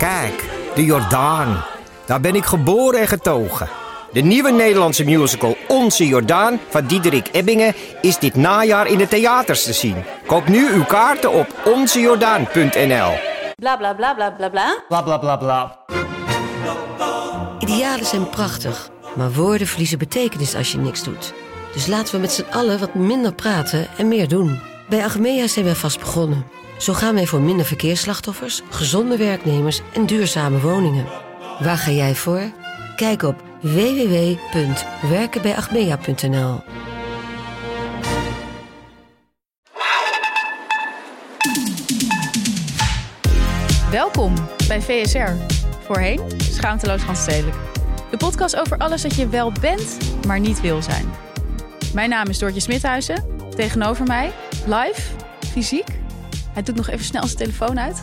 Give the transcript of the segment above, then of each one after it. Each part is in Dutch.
Kijk, de Jordaan. Daar ben ik geboren en getogen. De nieuwe Nederlandse musical Onze Jordaan van Diederik Ebbingen is dit najaar in de theaters te zien. Koop nu uw kaarten op onzejordaan.nl. Bla bla bla bla bla bla. Bla bla bla bla. Idealen zijn prachtig, maar woorden verliezen betekenis als je niks doet. Dus laten we met z'n allen wat minder praten en meer doen. Bij Agmea zijn we vast begonnen. Zo gaan wij voor minder verkeersslachtoffers, gezonde werknemers en duurzame woningen. Waar ga jij voor? Kijk op www.werkenbijagmea.nl Welkom bij VSR. Voorheen Schaamteloos Randstedelijk. De podcast over alles dat je wel bent, maar niet wil zijn. Mijn naam is Doortje Smithuizen. Tegenover mij, live, fysiek. Hij doet nog even snel zijn telefoon uit.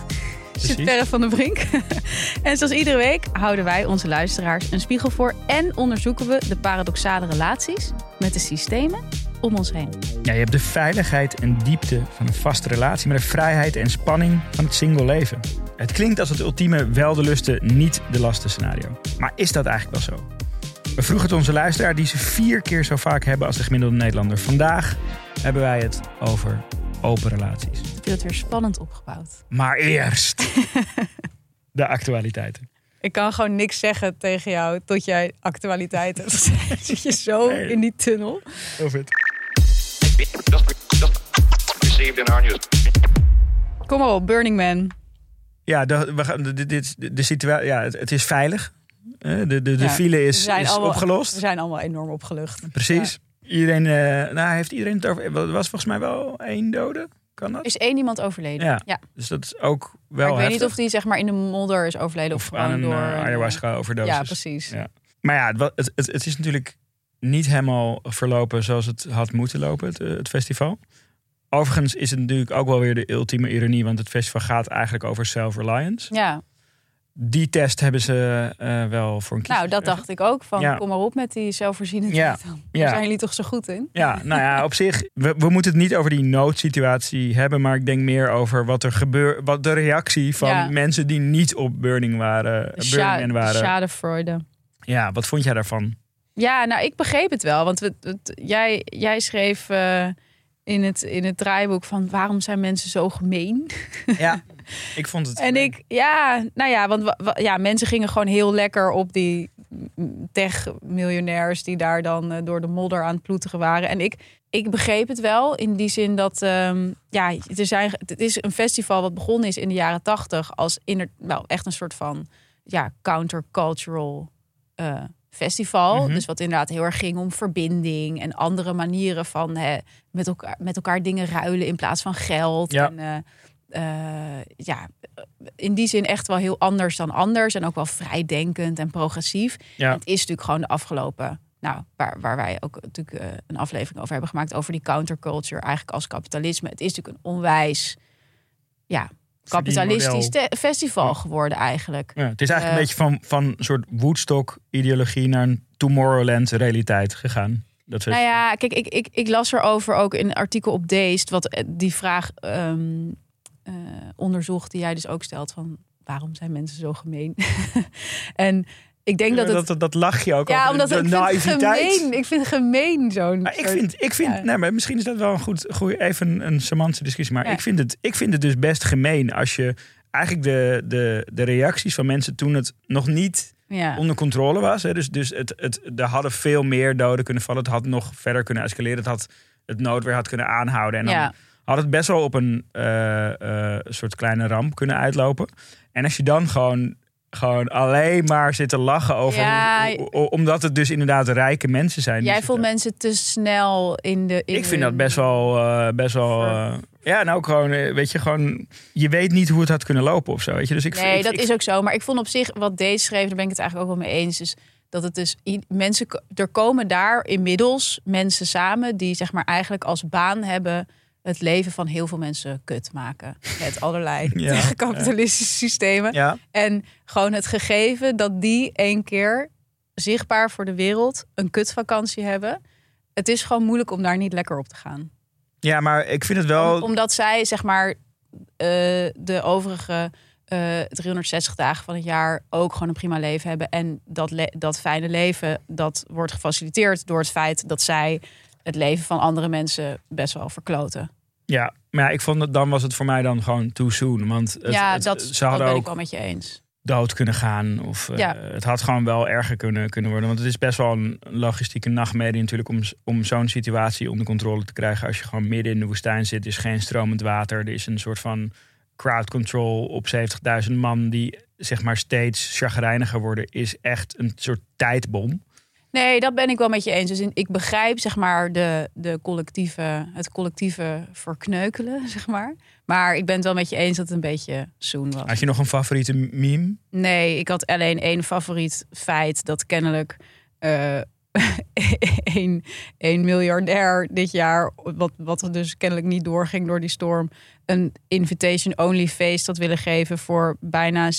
Zit Perre van de Brink. en zoals iedere week houden wij onze luisteraars een spiegel voor... en onderzoeken we de paradoxale relaties met de systemen om ons heen. Ja, je hebt de veiligheid en diepte van een vaste relatie, maar de vrijheid en spanning van het single leven. Het klinkt als het ultieme wel de lusten, niet de lasten scenario. Maar is dat eigenlijk wel zo? We vroegen het onze luisteraar die ze vier keer zo vaak hebben als de gemiddelde Nederlander. Vandaag hebben wij het over open relaties. Heb je dat weer spannend opgebouwd? Maar eerst de actualiteiten. Ik kan gewoon niks zeggen tegen jou tot jij actualiteiten. Zit je zo Nee. in die tunnel? Heel vet. news. Kom maar op, Burning Man. Ja, de, we gaan, de, dit, de, de situatie, ja het, het is veilig. De, de, de Ja, file is, is allemaal- opgelost. We zijn allemaal enorm opgelucht. Precies. Iedereen, eh, nou, heeft iedereen het over. Er was volgens mij wel één dode. Kan dat? Is één iemand overleden? Ja. Dus dat is ook wel Maar ik weet niet of die zeg maar in de modder is overleden of, Of aan een door eh, een, ayahuasca overdosis. Ja, precies. Ja. Maar ja, het, het, is natuurlijk niet helemaal verlopen zoals het had moeten lopen, het, eh, het festival. Overigens is het natuurlijk ook wel weer de ultieme ironie, want het festival gaat eigenlijk over self-reliance. Ja, Die test hebben ze eh, wel voor een kiezer nou dat dacht ik ook. Van Ja. kom maar op met die zelfvoorzienendheid Ja. dan. Ja. Daar zijn jullie toch zo goed in? Ja, nou ja, op zich, we, we moeten het niet over die noodsituatie hebben, maar ik denk meer over wat er gebeurt, wat de reactie van Ja. mensen die niet op Burning waren, De Burning waren. Schadefreude. Ja, wat vond jij daarvan? Ja, nou ik begreep het wel. Want we, het- jij, jij schreef eh, in, het, in het draaiboek van waarom zijn mensen zo gemeen? Ja, ik vond het. En ik, ja, nou ja, want wa- wa- ja, mensen gingen gewoon heel lekker op die tech-miljonairs die daar dan eh, door de modder aan het ploeteren waren. En ik, ik begreep het wel in die zin dat, ehm, ja, er zijn, het is een festival wat begonnen is in de jaren tachtig als wel echt een soort van, ja, countercultural eh, festival. Mhm. Dus wat inderdaad heel erg ging om verbinding en andere manieren van hè, met, elkaar, met elkaar dingen ruilen in plaats van geld. Ja. En, eh, eh, ja, in die zin echt wel heel anders dan anders. En ook wel vrijdenkend en progressief. Ja. En het is natuurlijk gewoon de afgelopen... Nou, waar, waar wij ook natuurlijk eh, een aflevering over hebben gemaakt... over die counterculture, eigenlijk als kapitalisme. Het is natuurlijk een onwijs... Ja, kapitalistisch festival geworden eigenlijk. Ja, het is eigenlijk Eh, een beetje van, van een soort Woodstock-ideologie naar een Tomorrowland-realiteit gegaan. Dat Nou ja, kijk, ik, ik, ik las erover ook in een artikel op Deest... wat eh, die vraag ehm, eh, onderzocht die jij dus ook stelt... van waarom zijn mensen zo gemeen? en ik denk dat het... dat, dat lach je ook Ja, over omdat de ik vind naïviteit. gemeen. Ik vind gemeen zo'n. Maar ik vind, ik vind ja. nee, maar misschien is dat wel een goed, goed even een, een semantische discussie. Maar Ja. ik, vind het, ik vind het dus best gemeen als je eigenlijk de, de, de reacties van mensen toen het nog niet Ja. onder controle was. Hè, dus dus het, het, er hadden veel meer doden kunnen vallen. Het had nog verder kunnen escaleren. Het had het noodweer had kunnen aanhouden. En dan Ja. Had het best wel op een eh, eh, soort kleine ramp kunnen uitlopen. En als je dan gewoon, gewoon alleen maar zit te lachen over... Ja. omdat het dus inderdaad rijke mensen zijn. Jij voelt mensen te snel in de. in ik vind dat best wel, eh, best wel. Ja, nou ook gewoon, weet je, gewoon. Je weet niet hoe het had kunnen lopen of zo. Weet je, dus ik Nee, ik- dat ik- is ook zo. Maar ik vond op zich wat deze schreef, daar ben ik het eigenlijk ook wel mee eens. Is dat het dus mensen. Er komen daar inmiddels mensen samen die zeg maar eigenlijk als baan hebben het leven van heel veel mensen kut maken. Met allerlei Ja, kapitalistische systemen. Ja, En gewoon het gegeven dat die één keer zichtbaar voor de wereld een kutvakantie hebben. Het is gewoon moeilijk om daar niet lekker op te gaan. ja, maar ik vind het wel. Om- omdat zij, zeg maar, eh, de overige eh 360 dagen van het jaar ook gewoon een prima leven hebben. En dat, dat fijne leven, dat wordt gefaciliteerd door het feit dat zij het leven van andere mensen best wel verkloten. Ja, maar ja, ik vond het, dan was het voor mij dan gewoon too soon. Want het, ja, het- dat, ze dat hadden ben ik wel met je eens. dood kunnen gaan. Of eh, Ja. het had gewoon wel erger kunnen, kunnen worden. Want het is best wel een logistieke nachtmerrie natuurlijk om, om zo'n situatie onder controle te krijgen. Als je gewoon midden in de woestijn zit, er is geen stromend water. Er is een soort van crowd control op 70.000 man die zeg maar steeds chagrijniger worden. Is echt een soort tijdbom. Nee, dat ben ik wel met je eens. Dus in- ik begrijp zeg maar de, de collectieve, het collectieve verkneukelen, zeg maar. Maar ik ben het wel met je eens dat het een beetje zoen was. Had je nog een favoriete meme? Nee, ik had alleen één favoriet feit dat kennelijk eh een, een miljardair dit jaar, wat, wat er dus kennelijk niet doorging door die storm, een invitation-only feest had willen geven voor bijna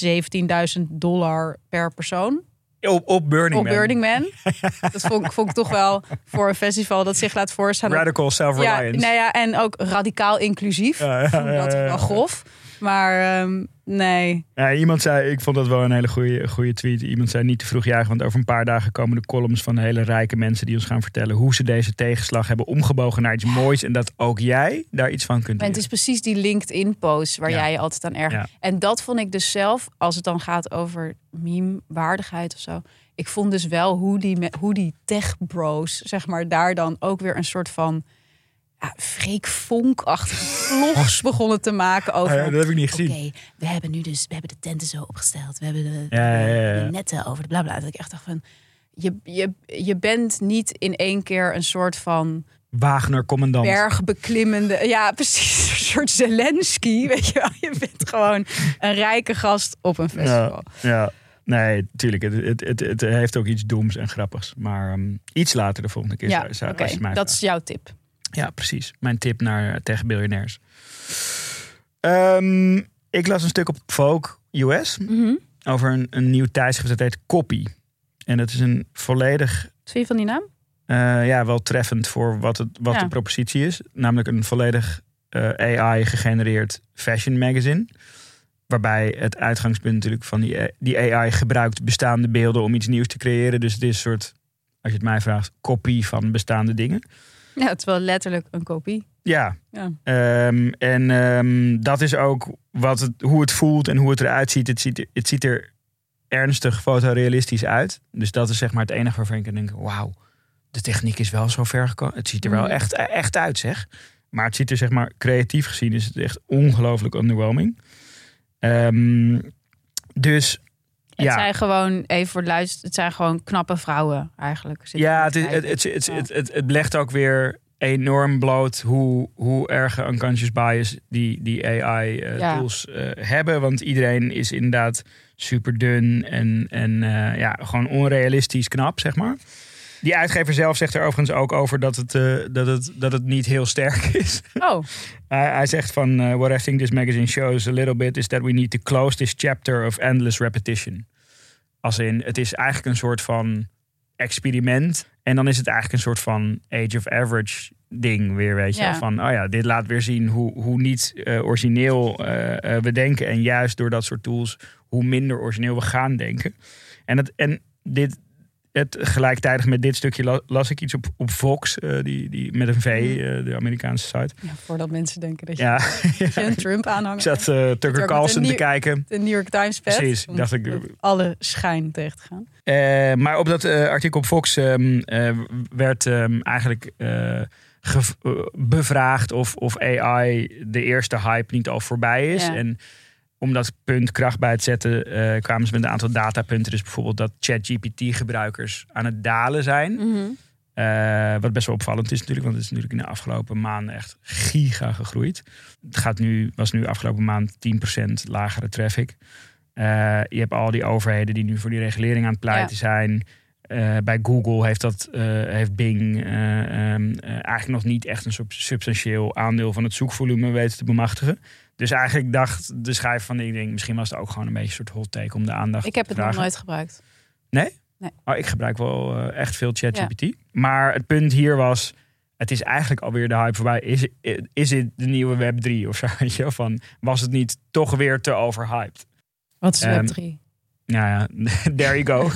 17.000 dollar per persoon Op, op Burning op Man. Burning Man. Dat vond, ik- vond ik toch wel voor een festival dat zich laat voorstellen. Radical ja, self-reliance. nou ja, en ook radicaal inclusief. Ja, ja, ja, dat ja, ja. wel grof. Maar ehm, nee. Ja, iemand zei, ik vond dat wel een hele goede, goede tweet. Iemand zei niet te vroeg juichen, want over een paar dagen komen de columns van hele rijke mensen die ons gaan vertellen hoe ze deze tegenslag hebben omgebogen naar iets moois en dat ook jij daar iets van kunt En het is precies die LinkedIn-post waar Ja. jij je altijd aan. Ja. En dat vond ik dus zelf, als het dan gaat over meme-waardigheid of zo. Ik vond dus wel hoe die, hoe die tech-bros, zeg maar, daar dan ook weer een soort van ja, Freek Vonk-achtige vlogs begonnen te maken over. Oh ja, dat heb ik niet Oké, gezien. we hebben nu dus we hebben de tenten zo opgesteld. We hebben de, Ja, ja, ja, ja. de netten over de blabla. Dat ik echt dacht van, je, je, je bent niet in één keer een soort van Wagner commandant. bergbeklimmende. Ja, precies. Een soort Zelensky. Weet je wel. Je bent gewoon een rijke gast op een festival. Ja, ja. Nee, tuurlijk. Het, het, het, het heeft ook iets doms en grappigs. Maar ehm, iets later de volgende keer. Ja, zou- oké. mij Dat vraagt. is jouw tip. Ja, precies. Mijn tip naar eh, tegen biljonairs. Ehm, ik las een stuk op Vogue US Mhm. over een, een nieuw tijdschrift dat heet Copy. En dat is een volledig, vind je van die naam? eh, ja, wel treffend voor wat, het, wat Ja. de propositie is. Namelijk een volledig eh, AI-gegenereerd fashion magazine. Waarbij het uitgangspunt natuurlijk van die, die AI gebruikt bestaande beelden om iets nieuws te creëren. Dus het is een soort, als je het mij vraagt, kopie van bestaande dingen. Ja, het is wel letterlijk een kopie. Ja. Ja. Ehm, en ehm, dat is ook wat het, hoe het voelt en hoe het eruit ziet. Het ziet, er- het ziet er ernstig fotorealistisch uit. Dus dat is zeg maar het enige waarvan ik denken... wauw, de techniek is wel zo ver gekomen. Het ziet er wel Mhm. echt, echt uit, zeg. Maar het ziet er zeg maar creatief gezien is het echt ongelooflijk underwhelming. Ehm, dus Het ja. zijn gewoon, even voor de luister, het zijn gewoon knappe vrouwen eigenlijk. Ja, het, het, het, het, het, het, het legt ook weer enorm bloot hoe, hoe erge unconscious bias die, die Ja. AI-tools eh, hebben. Want iedereen is inderdaad super dun en, en eh, ja, gewoon onrealistisch knap, zeg maar. Die uitgever zelf zegt er overigens ook over dat het, eh, dat het, dat het niet heel sterk is. Oh, Hij, hij zegt van, eh, what I think this magazine shows a little bit is that we need to close this chapter of endless repetition. Als in, het is eigenlijk een soort van experiment. En dan is het eigenlijk een soort van age of average ding weer, weet je. Ja. Van, oh ja, dit laat weer zien hoe, hoe niet eh, origineel we denken. En juist door dat soort tools, hoe minder origineel we gaan denken. En, het, en dit, het, gelijktijdig met dit stukje la- las ik iets op, op Vox, eh, die, die, met een V, eh, de Amerikaanse site. ja, voordat mensen denken dat je, Ja, dat je een Trump aanhanger ik zat eh, Tucker Carlson te kijken. de New York Times pet. Precies, dacht ik- alle schijn tegen te gaan. Maar op dat artikel op Fox ehm, eh, werd ehm, eigenlijk bevraagd of, of AI de eerste hype niet al voorbij is. Ja. En om dat punt kracht bij te zetten, eh, kwamen ze met een aantal datapunten. Dus bijvoorbeeld dat ChatGPT-gebruikers aan het dalen zijn. Mhm. Eh, wat best wel opvallend is natuurlijk, want het is natuurlijk in de afgelopen maanden echt giga gegroeid. Het gaat nu, was nu afgelopen maand 10% lagere traffic. Eh, je hebt al die overheden die nu voor die regulering aan het pleiten zijn. Eh, bij Google heeft, dat, eh, heeft Bing eh, ehm, eh, eigenlijk nog niet echt een sub- substantieel aandeel van het zoekvolume weten te bemachtigen. Dus eigenlijk dacht de schrijver van die ding, misschien was het ook gewoon een beetje een soort hot take om de aandacht Ik heb te het nog nooit gebruikt. Oh, ik gebruik wel echt veel ChatGPT. Maar het punt hier was, het is eigenlijk alweer de hype voorbij. Is, is dit de nieuwe Web 3 of zo? Van, was het niet toch weer te overhyped? Wat is Ehm, Web3? Nou ja, there you go.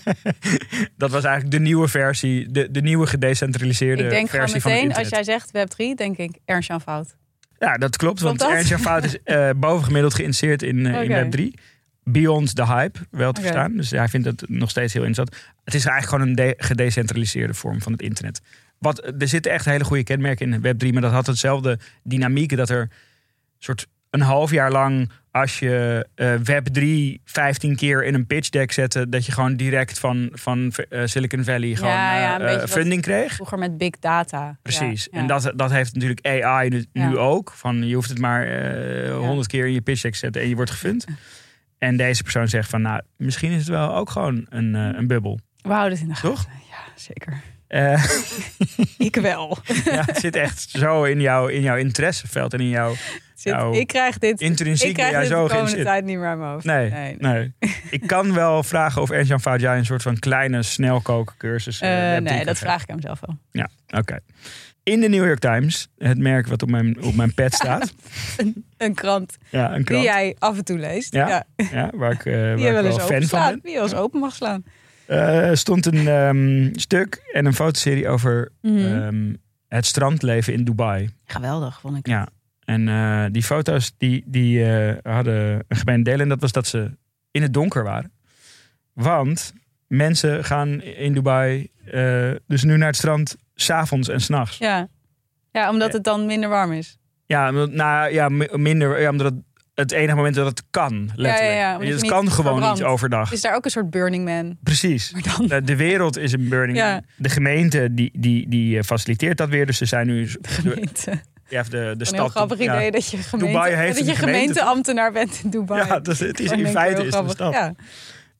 dat was eigenlijk de nieuwe versie, de, de nieuwe gedecentraliseerde Ik denk gewoon versie van het meteen, als internet. jij zegt Web3, denk ik Ernst-Jan Fout. Ja, dat klopt. Want Klopt dat? Ernst Jan Fout is eh, bovengemiddeld geïnteresseerd in, eh, in Web3. Beyond the hype, wel te verstaan. Dus hij vindt het nog steeds heel interessant. Het is eigenlijk gewoon een de- gedecentraliseerde vorm van het internet. Wat, er zitten echt hele goede kenmerken in Web3, maar dat had hetzelfde dynamiek. Dat er soort een half jaar lang, als je eh, Web3 15 keer in een pitch deck zette, dat je gewoon direct van, van eh, Silicon Valley gewoon ja, eh, funding kreeg. Vroeger met big data. Precies. Ja. En dat, dat heeft natuurlijk AI nu, ook. Van je hoeft het maar honderd keer in je pitch deck te zetten en je wordt gefund. En deze persoon zegt van, nou, misschien is het wel ook gewoon een, een bubbel. We houden het in de gaten. Toch? Ja, zeker. Eh, Ik wel. ja, het zit echt zo in, jou, in jouw interesseveld en in jouw Zit, ik krijg dit, ik intrinsiek krijg jij dit de zo komende tijd niet meer aan mijn hoofd. Nee, nee. nee. Ik kan wel vragen of Ernst-Jan een soort van kleine snelkookcursus uh, nee, dat vraag ik hem zelf wel. Ja, oké. In de New York Times, het merk wat op mijn, op mijn pet staat. Een krant, Ja, een krant. die jij af en toe leest. Ja, Ja, Ja, waar ik, eh, waar ik wel fan van ben. Die je wel eens open mag slaan. Eh, stond een ehm, stuk en een fotoserie over Mhm. ehm, het strandleven in Dubai. Geweldig, vond ik. Ja. En eh, die foto's die, die eh, hadden een gemeen deel. En dat was dat ze in het donker waren. Want mensen gaan in Dubai dus nu naar het strand s'avonds en s'nachts. Ja, Ja. omdat het dan minder warm is. ja, nou, ja, mi- minder. Ja, omdat het het enige moment dat het kan, letterlijk. ja, omdat je het kan gewoon verbrandt. niet overdag. Is daar ook een soort Burning Man? Precies. Dan De, de wereld is een burning. Ja. Man. De gemeente die, die, die eh, faciliteert dat weer. Dus ze zijn nu. gemeente. Ja, de, de Een stad. heel grappig ja. idee dat je, gemeente, dat je een gemeente, gemeenteambtenaar bent in Dubai. Ja, dus het is in feite is een grappig. stad. Ja.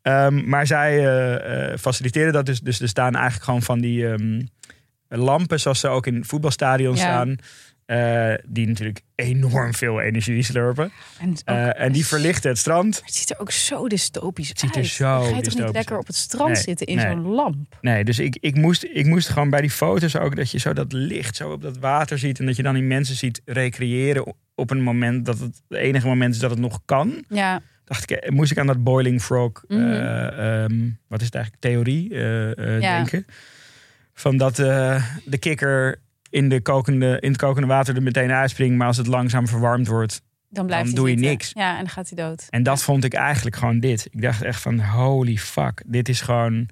Ehm, maar zij eh, eh, faciliteren dat dus. Dus er staan eigenlijk gewoon van die ehm, lampen, zoals ze ook in voetbalstadions Ja. staan. Eh, die natuurlijk enorm veel energie slurpen. En, ook- Eh, en die verlichten het strand. het ziet er ook zo dystopisch Het ziet er uit. zo Dan ga je toch dystopisch niet lekker op het strand Nee, zitten in nee. zo'n lamp? Nee, dus ik, ik, moest, ik moest gewoon bij die foto's ook dat je zo dat licht zo op dat water ziet. En dat je dan die mensen ziet recreëren op een moment dat het, het enige moment is dat het nog kan. Ja, Dacht ik, eh, moest ik aan dat boiling frog, eh, Mhm. ehm, wat is het eigenlijk, theorie eh, eh, Ja. denken. Van dat eh, de kikker in, de kokende, in het kokende water er meteen uitspringt. Maar als het langzaam verwarmd wordt. dan blijft Dan hij doe je zitten. niks. Ja, en dan gaat hij dood. En dat vond ik eigenlijk gewoon dit. Ik dacht echt van holy fuck. Dit is gewoon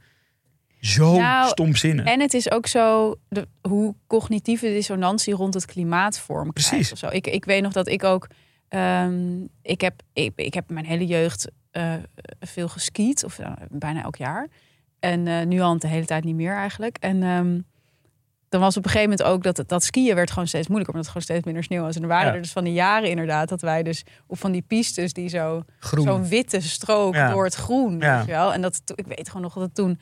zo Nou, stomzinnig. En het is ook zo de, hoe cognitieve dissonantie rond het klimaat vorm krijgt Precies. Of zo. Ik, ik weet nog dat ik ook. ehm, ik, heb, ik, ik heb mijn hele jeugd eh, veel geskiet, of eh, bijna elk jaar. En eh, nu al de hele tijd niet meer eigenlijk. En ehm, dan was op een gegeven moment ook dat dat skiën werd gewoon steeds moeilijker, omdat het gewoon steeds minder sneeuw was. En er waren Ja. er dus van die jaren inderdaad dat wij dus op van die pistes die zo zo'n witte strook Ja. door het groen. Ja. Weet je wel? En dat, ik weet gewoon nog dat het toen,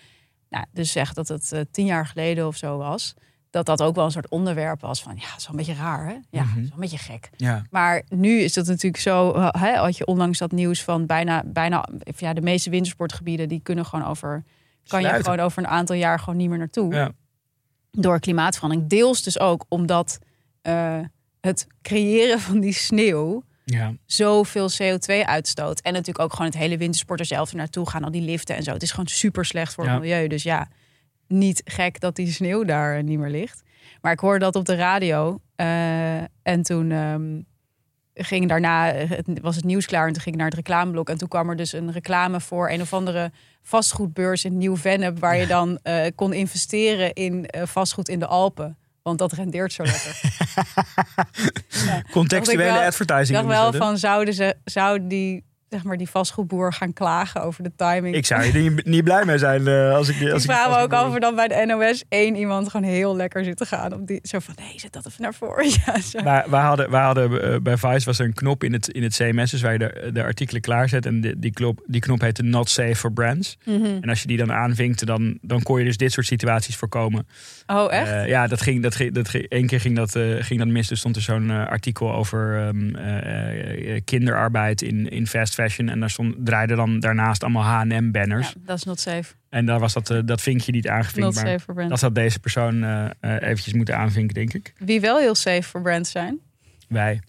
nou, dus zeg dat het eh, tien jaar geleden of zo was, dat dat ook wel een soort onderwerp was van, ja, dat is wel een beetje raar, hè? Ja, Mhm. dat is wel een beetje gek. Maar nu is dat natuurlijk zo, eh, hè, had je onlangs dat nieuws van bijna, bijna, ja, de meeste wintersportgebieden die kunnen gewoon over, kan je gewoon over een aantal jaar gewoon niet meer naartoe Ja. Door klimaatverandering. Deels dus ook omdat eh, het creëren van die sneeuw Ja. zoveel CO2 uitstoot. En natuurlijk ook gewoon het hele wintersport er zelf naartoe gaan, al die liften en zo. Het is gewoon super slecht voor Ja. het milieu. Dus ja, niet gek dat die sneeuw daar niet meer ligt. Maar ik hoorde dat op de radio. eh, en toen ehm, ging daarna, het, was het nieuws klaar en toen ging ik naar het reclameblok. En toen kwam er dus een reclame voor een of andere vastgoedbeurs in Nieuw-Vennep... waar je dan eh, kon investeren in eh, vastgoed in de Alpen. Want dat rendeert zo lekker. Contextuele Dacht ik wel- advertising. Ik dacht wel van, zouden, ze, zou die, zeg maar, die vastgoedboer gaan klagen over de timing? Ik zou er niet, niet blij mee zijn eh, als ik als ik vraag me ook moet af of er dan bij de NOS één iemand gewoon heel lekker zit te gaan. Op die, zo van, nee, zet dat even naar voren. Ja, zo. Maar wij hadden, wij hadden eh, bij Vice was er een knop in het, in het CMS, dus waar je de, de artikelen klaarzet. En die, die, knop, die knop heette Not Safe for Brands. Mhm. En als je die dan aanvinkte, dan, dan kon je dus dit soort situaties voorkomen. Oh, echt? Eh, ja, dat ging, dat ging, dat ging, één keer ging dat, ging dat mis. Er stond er zo'n artikel over ehm, eh, eh, kinderarbeid in, in fast fashion. En daar stond, draaiden dan daarnaast allemaal H&M-banners. ja, dat is not safe. En daar was dat, eh, dat vinkje niet aangevinkt. Not Maar safe for brands. dat had deze persoon eh, eventjes moeten aanvinken, denk ik. Wie wel heel safe voor brands zijn. Wij.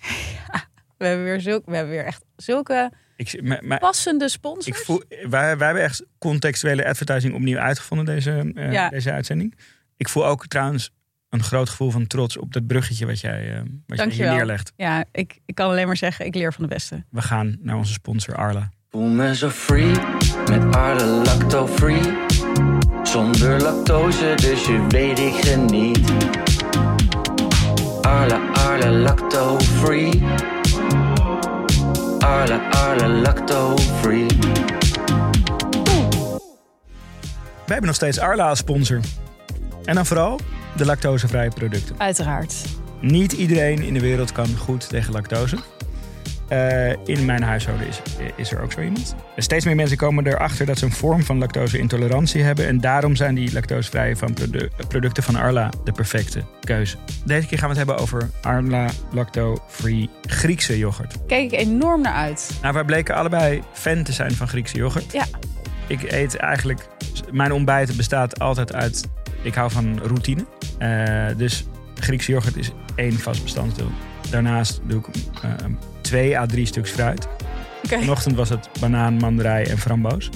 We hebben weer, zulke, we hebben weer echt zulke Ik, maar, maar Passende sponsors? ik voel, wij, wij hebben echt contextuele advertising opnieuw uitgevonden, deze, Ja. deze uitzending. Ik voel ook trouwens een groot gevoel van trots op dat bruggetje wat jij, eh, wat jij hier Dankjewel. neerlegt. Ja, ik, ik kan alleen maar zeggen, ik leer van de beste. We gaan naar onze sponsor Arla. Voel me zo free met Arle Lacto Free. Zonder lactose, dus je weet ik geniet. Arle, Arle Lacto Free. Arle, Arle Lacto Free. Wij hebben nog steeds Arla als sponsor. En dan vooral de lactosevrije producten. Uiteraard. Niet iedereen in de wereld kan goed tegen lactose. Eh, in mijn huishouden is, is er ook zo iemand. Steeds meer mensen komen erachter dat ze een vorm van lactose-intolerantie hebben. En daarom zijn die lactosevrije van produ- producten van Arla de perfecte keuze. Deze keer gaan we het hebben over Arla Lacto-Free Griekse yoghurt. Kijk ik enorm naar uit. Nou, wij bleken allebei fan te zijn van Griekse yoghurt. Ja. Ik eet eigenlijk... Mijn ontbijt bestaat altijd uit... Ik hou van routine. Eh, dus Griekse yoghurt is één vast bestanddeel. Daarnaast doe ik eh, twee à drie stuks fruit. Oké. Vanochtend was het banaan, mandarij en framboos.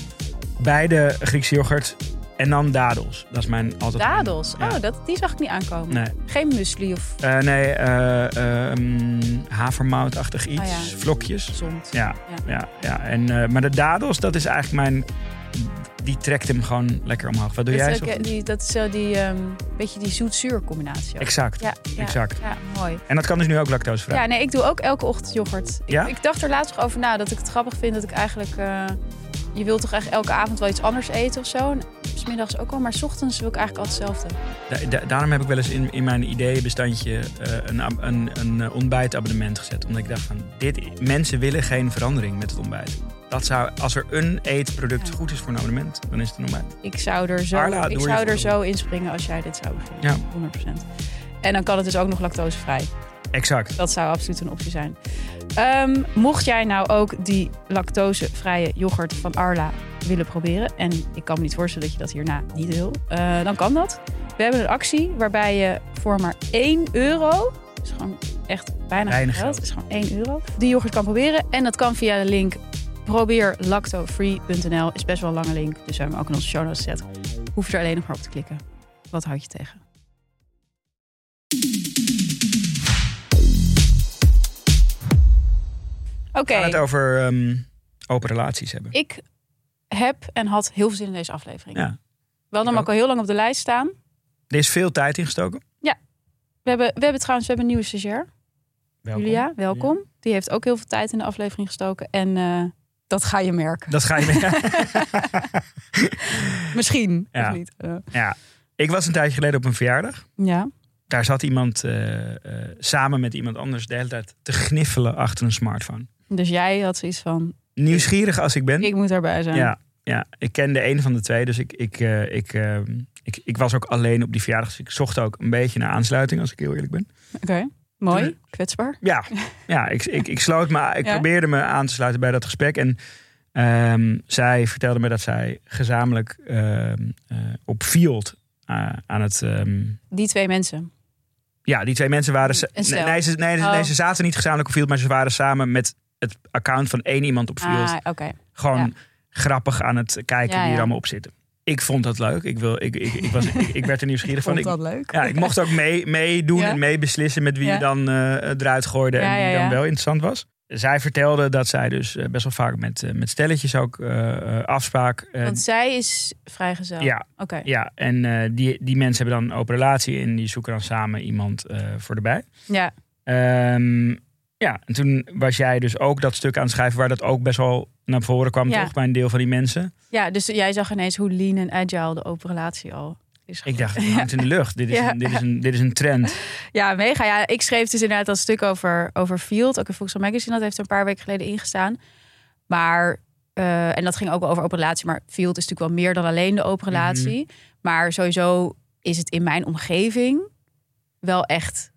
Beide Griekse yoghurt en dan dadels. Dat is mijn altijd... Dadels. Ja. Oh, dat, die zag ik niet aankomen. Nee, Geen muesli of Eh, nee ehm, havermoutachtig iets. Oh ja. Vlokjes. gezond. Ja, Ja. ja. ja, En, maar de dadels, dat is eigenlijk mijn... Die trekt hem gewoon lekker omhoog. Wat doe dat, jij zo? eh, die, dat is zo die, ehm, beetje die zoet-zuur combinatie. ook. Exact. Ja, ja, exact. Ja, mooi. En dat kan dus nu ook lactosevrij. Ja, nee, ik doe ook elke ochtend yoghurt. Ik, Ja? ik dacht er laatst nog over na dat ik het grappig vind dat ik eigenlijk... eh, je wilt toch eigenlijk elke avond wel iets anders eten of zo? 's middags ook wel, maar 's ochtends wil ik eigenlijk altijd hetzelfde. Da- da- daarom heb ik wel eens in, in mijn ideeënbestandje eh, een, een, een eh, ontbijtabonnement gezet. Omdat ik dacht van, dit, mensen willen geen verandering met het ontbijt. Dat zou, als er een eetproduct Ja. goed is voor een abonnement, dan is het een ontbijt. Ik zou er zo, Arla, ik zou er zo inspringen als jij dit zou beginnen. Ja. 100%. En dan kan het dus ook nog lactosevrij. Exact. Dat zou absoluut een optie zijn. Ehm, mocht jij nou ook die lactosevrije yoghurt van Arla willen proberen... en ik kan me niet voorstellen dat je dat hierna niet wil... eh, dan kan dat. We hebben een actie waarbij je voor maar 1 euro... dat is gewoon echt bijna Weinig geld. is gewoon 1 euro. Die yoghurt kan proberen. En dat kan via de link probeerlactofree.nl. Is best wel een lange link, dus we hebben hem ook in onze show notes gezet. Hoef je er alleen nog maar op te klikken. Wat houd je tegen? Oké, We gaan het over ehm, open relaties hebben. ik heb en had heel veel zin in deze aflevering. Ja. We hadden hem ook al heel lang op de lijst staan. Er is veel tijd ingestoken. We hebben, we hebben trouwens we hebben een nieuwe stagiair. Welkom. Julia, welkom. Die heeft ook heel veel tijd in de aflevering gestoken. En eh, dat ga je merken. Dat ga je mee. Misschien, Ja. of niet. Eh, ja. Ik was een tijdje geleden op een verjaardag. ja. Daar zat iemand eh, samen met iemand anders de hele tijd te gniffelen achter een smartphone. Dus jij had zoiets van, Nieuwsgierig als ik ben. ik moet daarbij zijn. Ja, ja, ik kende een van de twee, dus ik, ik, eh, ik, eh, ik, ik was ook alleen op die verjaardag. Dus ik zocht ook een beetje naar aansluiting, als ik heel eerlijk ben. Oké, mooi. Toen- Kwetsbaar. Ja, ja ik, ik, ik sloot me, ik Ja? probeerde me aan te sluiten bij dat gesprek. En ehm, zij vertelde me dat zij gezamenlijk ehm, eh, op Field eh, aan het. ehm, Die twee mensen. ja, die twee mensen waren. nee, ze, nee, Oh. nee, ze zaten niet gezamenlijk op Field, maar ze waren samen met het account van één iemand op Field. Ah, oké. gewoon Ja. grappig aan het kijken Ja, wie er ja. allemaal op zitten. Ik vond dat leuk. Ik, wil, ik, ik, ik, was, ik, ik werd er nieuwsgierig van. Vond Ik, dat leuk? ja, ik mocht ook mee, meedoen Ja. en meebeslissen met wie Ja. je dan eh, eruit gooide Ja, en wie ja, dan ja. wel interessant was. Zij vertelde dat zij dus eh, best wel vaak met, eh, met stelletjes ook afspraak. Want zij is vrijgezel. ja, Oké. ja, en eh, die, die mensen hebben dan een open relatie en die zoeken dan samen iemand eh, voor erbij. Ja. Ehm, ja, en toen was jij dus ook dat stuk aan het schrijven waar dat ook best wel naar voren kwam, Ja. toch? Bij een deel van die mensen. ja, dus jij zag ineens hoe lean en agile de open relatie al is. Ik dacht, het hangt in de lucht. Dit is, Ja. een, dit, is een, dit is een trend. Ja, mega. Ja, ik schreef dus inderdaad dat stuk over, over Field. Ook in Volkswagen Magazine. Dat heeft er een paar weken geleden ingestaan. Maar, eh, en dat ging ook over open relatie. Maar Field is natuurlijk wel meer dan alleen de open relatie. Maar sowieso is het in mijn omgeving wel echt...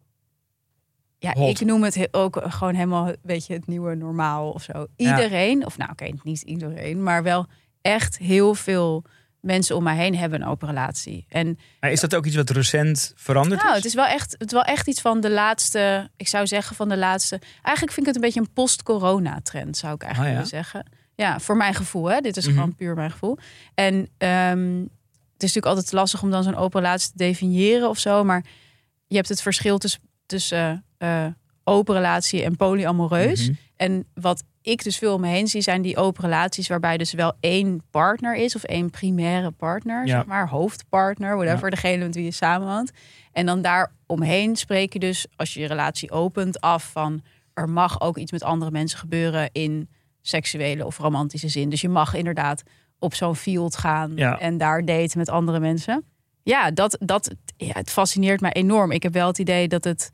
Ja, Hot. ik noem het he- ook gewoon helemaal, weet je, het nieuwe normaal of zo. Iedereen, of nou oké, niet iedereen, maar wel echt heel veel mensen om mij heen hebben een open relatie. En Maar is dat ook iets wat recent veranderd nou, is? het is wel echt, het is wel echt iets van de laatste, ik zou zeggen van de laatste. Eigenlijk vind ik het een beetje een post-corona-trend, zou ik eigenlijk ja? willen zeggen. Ja, voor mijn gevoel, hè. Dit is Mhm. gewoon puur mijn gevoel. En ehm, het is natuurlijk altijd lastig om dan zo'n open relatie te definiëren of zo, maar je hebt het verschil tussen, tussen eh, open relatie en polyamoreus. Mhm. En wat ik dus veel om me heen zie, zijn die open relaties waarbij dus wel één partner is of één primaire partner, Ja. zeg maar, hoofdpartner, whatever, degene met wie je samenwoont. En dan daar omheen spreek je dus, als je je relatie opent, af van er mag ook iets met andere mensen gebeuren in seksuele of romantische zin. Dus je mag inderdaad op zo'n field gaan Ja. en daar daten met andere mensen. Ja, dat, dat ja, het fascineert mij enorm. Ik heb wel het idee dat het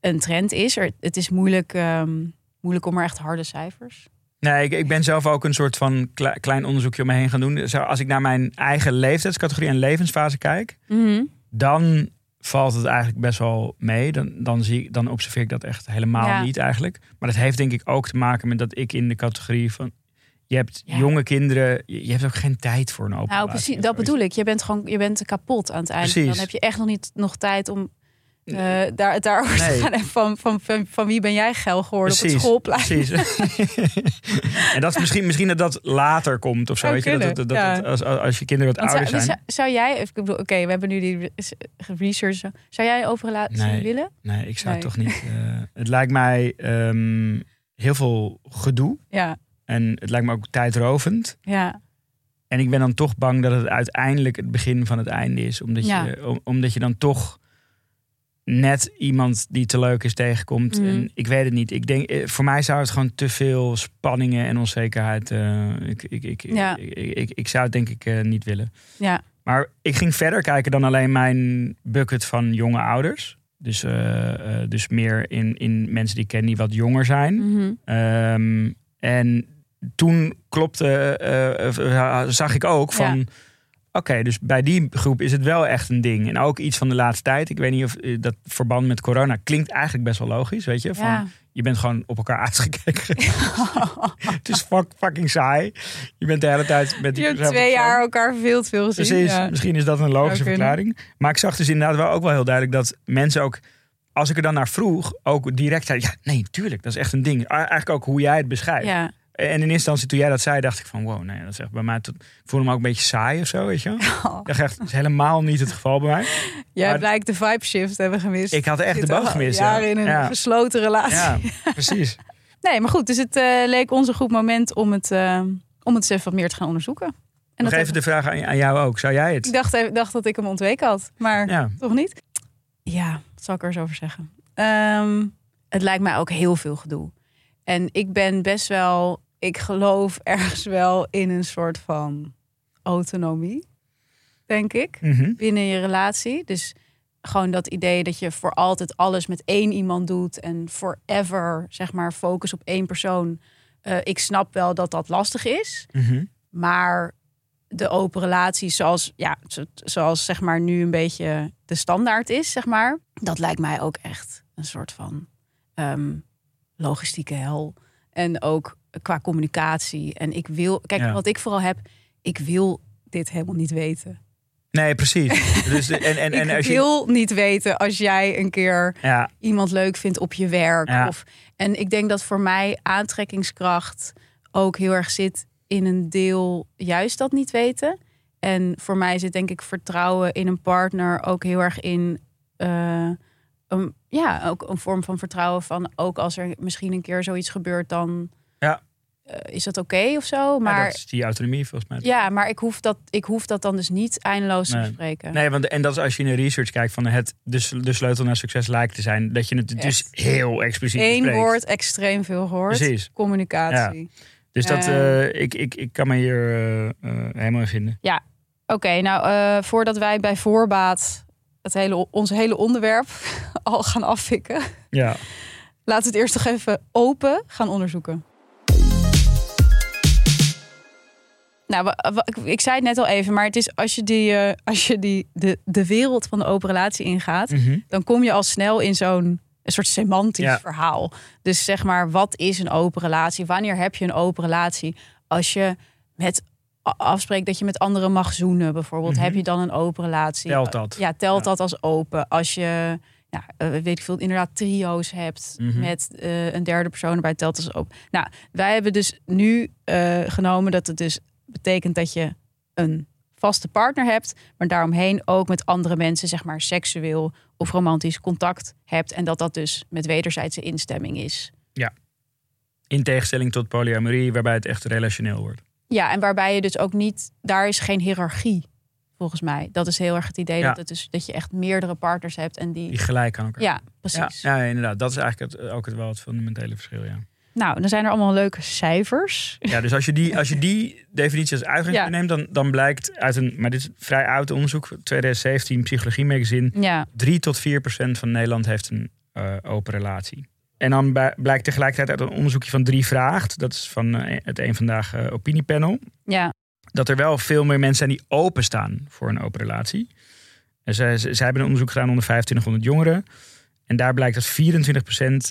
een trend is. Er, het is moeilijk, ehm, moeilijk om er echt harde cijfers. Nee, ik, ik ben zelf ook een soort van kle- klein onderzoekje om me heen gaan doen. Zo, als ik naar mijn eigen leeftijdscategorie en levensfase kijk, dan valt het eigenlijk best wel mee. Dan, dan, zie ik, dan observeer ik dat echt helemaal Ja. niet eigenlijk. Maar dat heeft denk ik ook te maken met dat ik in de categorie van... Je hebt Ja. jonge kinderen, je, je hebt ook geen tijd voor een open Nou, precies, dat bedoel ik. Je bent gewoon je bent kapot aan het einde. Precies. Dan heb je echt nog niet nog tijd om eh, daar, het daarover Nee. te gaan. En van, van, van, van wie ben jij geil geworden op het schoolplein? Precies. en dat is misschien, misschien dat dat later komt of zo. Weet je? Dat, dat, dat, ja. als, als je kinderen wat Want ouder zou, zijn. zou, zou jij, ik bedoel, oké, we hebben nu die re- research. Zou jij een relatie Nee. willen? Nee, ik zou Nee. toch niet. eh, het lijkt mij ehm, heel veel gedoe. Ja, En het lijkt me ook tijdrovend. ja, En ik ben dan toch bang dat het uiteindelijk het begin van het einde is. Omdat, Ja. je, om- omdat je dan toch net iemand die te leuk is tegenkomt. Mhm. En ik weet het niet. Ik denk, eh, voor mij zou het gewoon te veel spanningen en onzekerheid. eh, ik, ik, ik, Ja. ik, ik, ik, ik zou het denk ik eh, niet willen. ja. Maar ik ging verder kijken dan alleen mijn bucket van jonge ouders. Dus, eh, eh, dus meer in, in mensen die ik ken die wat jonger zijn. Mhm. Ehm, en toen klopte, eh, eh, zag ik ook van. Ja. Oké, dus bij die groep is het wel echt een ding. En ook iets van de laatste tijd. Ik weet niet of eh, dat verband met corona klinkt eigenlijk best wel logisch, weet je? Van, Ja. Je bent gewoon op elkaar uitgekeken. het is fuck, fucking saai. Je bent de hele tijd met Je hebt twee jaar elkaar veel te veel gezien. Precies, Ja. misschien is dat een logische verklaring. Maar ik zag dus inderdaad wel ook wel heel duidelijk dat mensen ook, als ik er dan naar vroeg, ook direct zeiden: ja, nee, tuurlijk, dat is echt een ding. Eigenlijk ook hoe jij het beschrijft. Ja. En in eerste instantie, toen jij dat zei, dacht ik van wow, nee, dat is echt bij mij. Tot, ik voelde me ook een beetje saai of zo, weet je. Ik dacht echt, dat is helemaal niet het geval bij mij. Jij Maar- lijkt de vibe shift hebben gemist. Ik had echt de boot al gemist. ja. In een ja. gesloten relatie. ja, precies. Nee, maar goed. Dus het eh, leek ons een goed moment om het, eh, om het eens even wat meer te gaan onderzoeken. En Nog dat even de vraag aan, aan jou ook. Zou jij Ik het? dacht, even- dacht dat ik hem ontweken had, maar Ja, toch niet? Ja, wat zal ik er eens over zeggen? Ehm, het lijkt mij ook heel veel gedoe. En ik ben best wel, ik geloof ergens wel in een soort van autonomie, denk ik, Mhm. binnen je relatie. Dus gewoon dat idee dat je voor altijd alles met één iemand doet en forever, zeg maar, focus op één persoon. Eh, ik snap wel dat dat lastig is. Mhm. Maar de open relatie zoals, ja, zo- zoals zeg maar nu een beetje de standaard is, zeg maar. Dat lijkt mij ook echt een soort van ehm, logistieke hel. En ook qua communicatie. En ik wil, kijk, Ja. wat ik vooral heb, ik wil dit helemaal niet weten. Nee, precies. Dus, en, en, en als je, wil niet weten als jij een keer ja, iemand leuk vindt op je werk. Ja. Of, en ik denk dat voor mij aantrekkingskracht ook heel erg zit in een deel juist dat niet weten. En voor mij zit denk ik vertrouwen in een partner ook heel erg in. eh, een, ja, ook een vorm van vertrouwen van ook als er misschien een keer zoiets gebeurt, dan Ja. eh, is dat oké of zo. ja, Maar dat is die autonomie volgens mij. ja, maar ik hoef dat, ik hoef dat dan dus niet eindeloos te bespreken. Nee, want en dat is als je in de research kijkt van het de, s- de sleutel naar succes lijkt te zijn, dat je het dus heel expliciet Eén bespreekt. woord, extreem veel gehoord. Precies. Communicatie. Dus dat, Eh. eh, ik, ik, ik kan me hier helemaal in vinden. Oké, nou voordat wij bij voorbaat het hele, ons hele onderwerp al gaan afvikken, Ja. laten we het eerst toch even open gaan onderzoeken. Nou, ik, zei het net al even, maar het is als je, die, eh, als je die, de, de wereld van de open relatie ingaat, Mhm. dan kom je al snel in zo'n een soort semantisch Ja. verhaal. Dus zeg maar, wat is een open relatie? Wanneer heb je een open relatie? Als je met afspreekt dat je met anderen mag zoenen, bijvoorbeeld, Mhm. heb je dan een open relatie? Telt dat? Ja, telt Ja. dat als open. Als je, ja, eh, weet ik veel, inderdaad trio's hebt Mhm. met eh, een derde persoon erbij, telt als open. Nou, wij hebben dus nu genomen dat het dus betekent dat je een vaste partner hebt, maar daaromheen ook met andere mensen, zeg maar, seksueel of romantisch contact hebt. En dat dat dus met wederzijdse instemming is. In tegenstelling tot polyamorie, waarbij het echt relationeel wordt. Ja, en waarbij je dus ook niet, daar is geen hiërarchie, volgens mij. Dat is heel erg het idee Ja. dat, het dus, dat je echt meerdere partners hebt en die. Die gelijk aan elkaar. Ja, precies. Ja, ja, inderdaad. Dat is eigenlijk het, ook het, wel het fundamentele verschil, ja. Nou, dan zijn er allemaal leuke cijfers. Ja, dus als je die, als je die definitie als uitgangspunt Ja. neemt, dan, dan blijkt uit een, maar dit is vrij oud onderzoek, 2017 Psychologie Magazine, Ja, 3 tot 4 procent van Nederland heeft een eh, open relatie. En dan blijkt tegelijkertijd uit een onderzoekje van Drie Vraagt, dat is van eh, het Eén Vandaag eh, opiniepanel, ja, dat er wel veel meer mensen zijn die openstaan voor een open relatie. En zij, zij zij hebben een onderzoek gedaan onder 2500 jongeren. En daar blijkt dat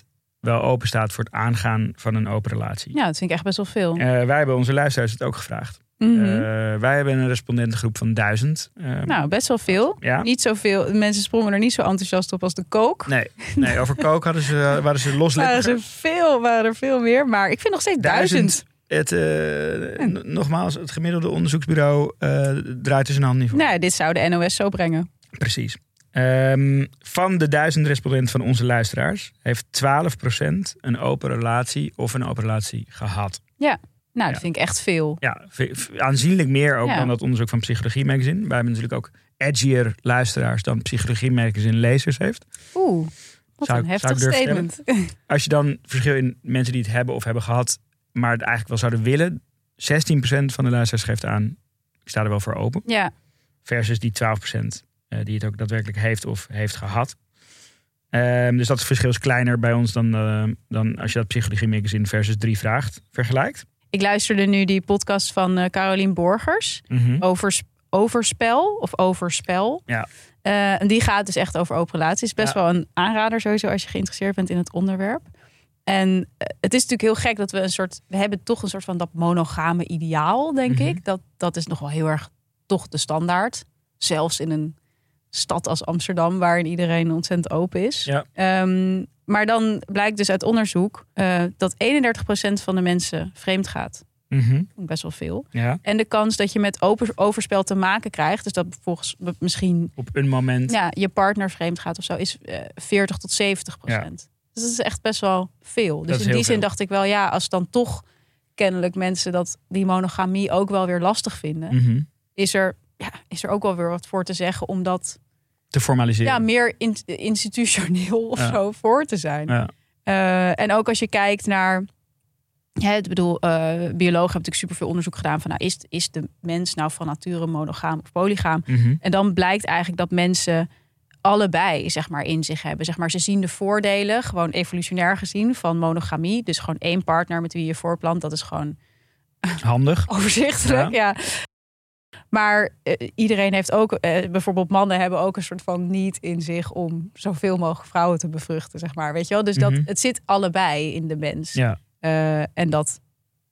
24% wel open staat voor het aangaan van een open relatie. ja, dat vind ik echt best wel veel. Eh, wij hebben onze luisteraars het ook gevraagd. Mhm. Eh, wij hebben een respondentengroep van duizend. Eh, nou, best wel veel. ja. Niet zoveel. Mensen sprongen er niet zo enthousiast op als de kook. Nee, nee, over kook hadden ze, waren ze Waren, ze veel, waren er veel meer. Maar ik vind nog steeds duizend. Het, eh, nogmaals, het gemiddelde onderzoeksbureau draait er zijn hand niet voor. Nou, dit zou de NOS zo brengen. Precies. Ehm, van de duizend respondenten van onze luisteraars heeft 12% een open relatie of een open relatie gehad. Nou, Ja. dat vind ik echt veel. Ja, aanzienlijk meer ook Ja. dan dat onderzoek van Psychologie Magazine. Wij hebben natuurlijk ook edgier luisteraars dan Psychologie Magazine lezers heeft. Oeh, wat Zou een heftig statement. Als je dan verschil in mensen die het hebben of hebben gehad, maar het eigenlijk wel zouden willen. 16% van de luisteraars geeft aan, ik sta er wel voor open. Ja, Versus die 12% eh, die het ook daadwerkelijk heeft of heeft gehad. Ehm, dus dat verschil is kleiner bij ons dan, eh, dan als je dat Psychologie Magazine versus 3 vraagt vergelijkt. ik luisterde nu die podcast van eh Carolien Borgers. Mhm. over sp- overspel of overspel. Ja. Eh, en die gaat dus echt over open relaties. Best Ja. wel een aanrader sowieso als je geïnteresseerd bent in het onderwerp. En eh, het is natuurlijk heel gek dat we een soort... We hebben toch een soort van dat monogame ideaal, denk Mhm. ik. Dat, dat is nog wel heel erg toch de standaard. Zelfs in een stad als Amsterdam, waarin iedereen ontzettend open is. Ja. Ehm, maar dan blijkt dus uit onderzoek eh, dat 31% van de mensen vreemd gaat. Mhm. Best wel veel. Ja, En de kans dat je met open, overspel te maken krijgt, dus dat volgens misschien op een moment. ja, je partner vreemd gaat of zo, is eh 40 tot 70 procent. Dus dat is echt best wel veel. Dus in die zin veel. dacht ik wel, ja, als dan toch kennelijk mensen dat die monogamie ook wel weer lastig vinden, Mhm. is, er, ja, is er ook wel weer wat voor te zeggen om dat Te formaliseren. ja, meer in- institutioneel of Ja. zo voor te zijn. Ja. Eh, en ook als je kijkt naar. Ja, ik bedoel, eh, biologen hebben natuurlijk superveel onderzoek gedaan van nou, is, is de mens nou van nature monogaam of polygaam? Mhm. En dan blijkt eigenlijk dat mensen allebei zeg maar in zich hebben. Zeg maar, ze zien de voordelen, gewoon evolutionair gezien, van monogamie. Dus gewoon één partner met wie je voorplant, dat is gewoon Handig. overzichtelijk. Ja. Maar eh, iedereen heeft ook, eh, bijvoorbeeld mannen hebben ook een soort van niet in zich om zoveel mogelijk vrouwen te bevruchten, zeg maar. Weet je wel? Dus dat, Mhm. het zit allebei in de mens. Ja. Eh, en dat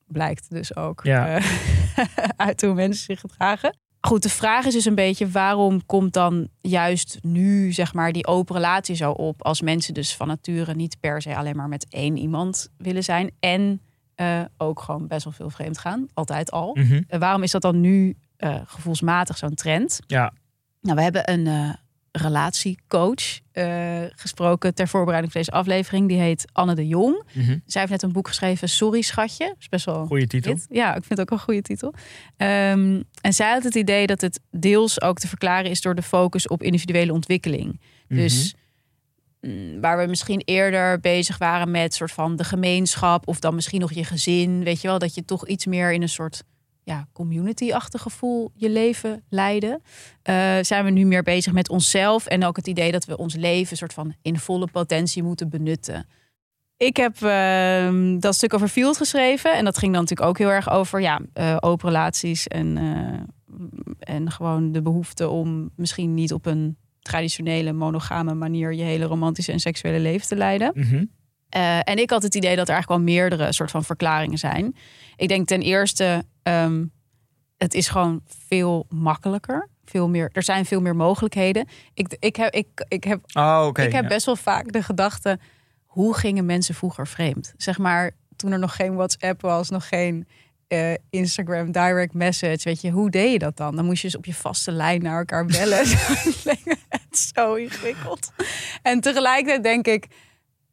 blijkt dus ook Ja. uit hoe mensen zich gedragen. Goed, de vraag is dus een beetje waarom komt dan juist nu zeg maar die open relatie zo op als mensen dus van nature niet per se alleen maar met één iemand willen zijn en ook gewoon best wel veel vreemd gaan, altijd al. Mhm. Waarom is dat dan nu eh, gevoelsmatig zo'n trend? Ja. Nou, we hebben een eh, relatiecoach eh, gesproken ter voorbereiding van deze aflevering. Die heet Anne de Jong. Mhm. Zij heeft net een boek geschreven, Sorry Schatje. Dat is best wel een Goeie titel. hit. Ja, ik vind het ook een goede titel. Ehm, en zij had het idee dat het deels ook te verklaren is door de focus op individuele ontwikkeling. Dus mm, waar we misschien eerder bezig waren met soort van de gemeenschap of dan misschien nog je gezin, weet je wel, dat je toch iets meer in een soort ja, community-achtig gevoel je leven leiden. Eh, zijn we nu meer bezig met onszelf en ook het idee dat we ons leven soort van in volle potentie moeten benutten. Ik heb ehm, dat stuk over Field geschreven. En dat ging dan natuurlijk ook heel erg over ja, eh, open relaties. En, eh, en gewoon de behoefte om misschien niet op een traditionele monogame manier je hele romantische en seksuele leven te leiden. Mhm. Eh, en ik had het idee dat er eigenlijk wel meerdere soort van verklaringen zijn. Ik denk ten eerste, ehm, het is gewoon veel makkelijker. Veel meer, er zijn veel meer mogelijkheden. Ik, ik heb, ik, ik heb, Oh, oké. ik heb ja. best wel vaak de gedachte: hoe gingen mensen vroeger vreemd? Zeg maar, toen er nog geen WhatsApp was, nog geen eh, Instagram direct message. Weet je, hoe deed je dat dan? Dan moest je dus op je vaste lijn naar elkaar bellen. het is zo ingewikkeld. En tegelijkertijd denk ik,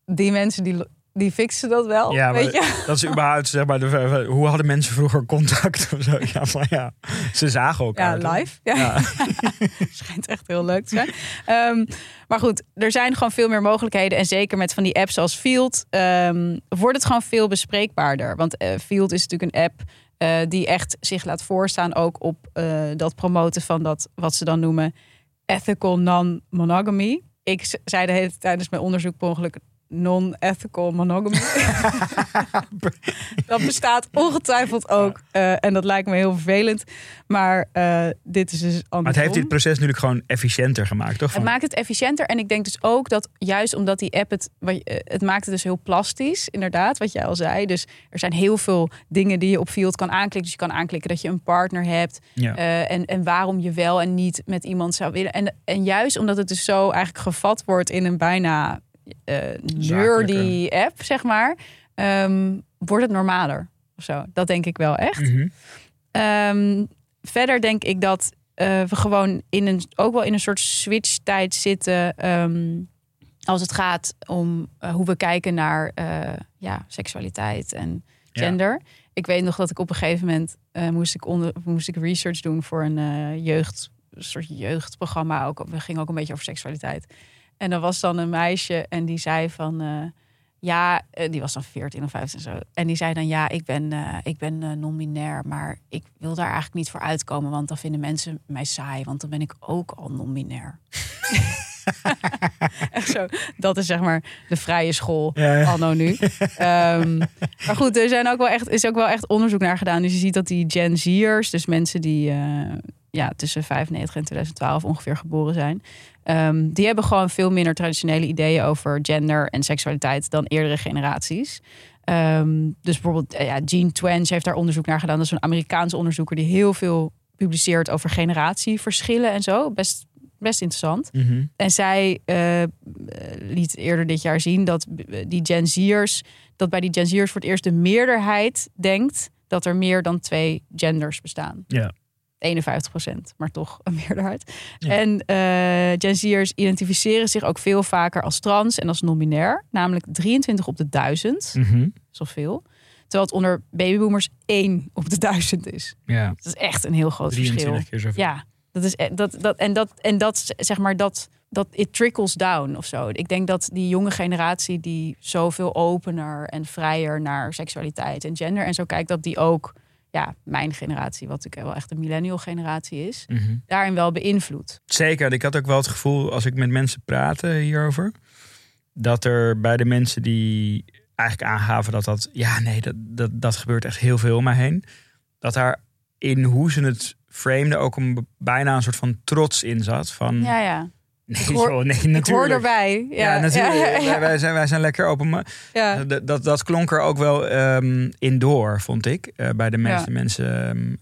die mensen die, die fixen dat wel. Ja, maar weet je? dat is überhaupt, zeg maar, de, hoe hadden mensen vroeger contact of zo? Ja, maar ja, ze zagen elkaar. Ja, live. Ja. Ja. Schijnt echt heel leuk te zijn. Ehm, maar goed, er zijn gewoon veel meer mogelijkheden. En zeker met van die apps als Field ehm, wordt het gewoon veel bespreekbaarder. Want eh, Field is natuurlijk een app eh, die echt zich laat voorstaan ook op eh, dat promoten van dat wat ze dan noemen ethical non-monogamy. Ik zei de hele tijd tijdens mijn onderzoek per ongeluk non-ethical monogamy. dat bestaat ongetwijfeld ook. eh, en dat lijkt me heel vervelend. Maar eh, dit is dus andersom. Maar het heeft dit proces natuurlijk gewoon efficiënter gemaakt, toch? Het maakt het efficiënter. En ik denk dus ook dat juist omdat die app het... eh, Het maakt het dus heel plastisch, inderdaad, wat jij al zei. Dus er zijn heel veel dingen die je op Field kan aanklikken. Dus je kan aanklikken dat je een partner hebt. Ja. en, en waarom je wel en niet met iemand zou willen. En, en juist omdat het dus zo eigenlijk gevat wordt in een bijna eh nerdy app, zeg maar. ehm, wordt het normaler of zo. Dat denk ik wel echt. Mhm. Ehm, verder denk ik dat eh, we gewoon in een, ook wel in een soort switch-tijd zitten. ehm, als het gaat om eh, hoe we kijken naar ja, seksualiteit en Ja. gender. Ik weet nog dat ik op een gegeven moment moest, ik onder, moest ik research doen voor een jeugd, een soort jeugdprogramma. Ook, we gingen ook een beetje over seksualiteit. En er was dan een meisje en die zei van. eh, ja, eh, die was dan 14 of 15 en zo. En die zei dan: Ja, ik ben, eh, ik ben eh, non-binair, maar ik wil daar eigenlijk niet voor uitkomen, want dan vinden mensen mij saai, want dan ben ik ook al non-binair. Echt zo. Dat is zeg maar de vrije school Ja, ja. anno nu. Ehm, maar goed, er zijn ook wel echt, is ook wel echt onderzoek naar gedaan. Dus je ziet dat die Gen Z'ers, dus mensen die ja, tussen 95 en 2012 ongeveer geboren zijn, ehm, die hebben gewoon veel minder traditionele ideeën over gender en seksualiteit dan eerdere generaties. Ehm, dus bijvoorbeeld, eh, ja, Gene Twenge heeft daar onderzoek naar gedaan. Dat is een Amerikaanse onderzoeker die heel veel publiceert over generatieverschillen en zo. Best, best interessant. Mhm. En zij eh, eh, liet eerder dit jaar zien dat die Gen Z'ers, dat bij die Gen Z'ers voor het eerst de meerderheid denkt dat er meer dan twee genders bestaan. Ja. 51% maar toch een meerderheid. Ja. En eh Gen Z'ers identificeren zich ook veel vaker als trans en als non-binair. Namelijk 23 op de duizend, Mhm. zoveel. Terwijl het onder babyboomers 1 op de duizend is. Ja, Dat is echt een heel groot 23 verschil. keer zoveel. Ja, dat is e- dat, dat en dat en dat zeg maar dat dat it trickles down of zo. Ik denk dat die jonge generatie die zoveel opener en vrijer naar seksualiteit en gender en zo kijkt, dat die ook ja mijn generatie, wat natuurlijk wel echt een millennial generatie is, Mhm. daarin wel beïnvloedt. Zeker. Ik had ook wel het gevoel, als ik met mensen praatte hierover, dat er bij de mensen die eigenlijk aangaven dat dat, ja, nee, dat, dat, dat gebeurt echt heel veel om mij heen, dat daar in hoe ze het frameden ook een bijna een soort van trots in zat. Van, Ja, ja. Nee, ik hoor- joh, nee, Ik hoor natuurlijk. erbij. Ja, Ja, natuurlijk. Ja, ja, Wij, zijn, wij zijn lekker open. Maar ja. dat, dat, dat klonk er ook wel ehm in door, vond ik. eh, bij de meeste mensen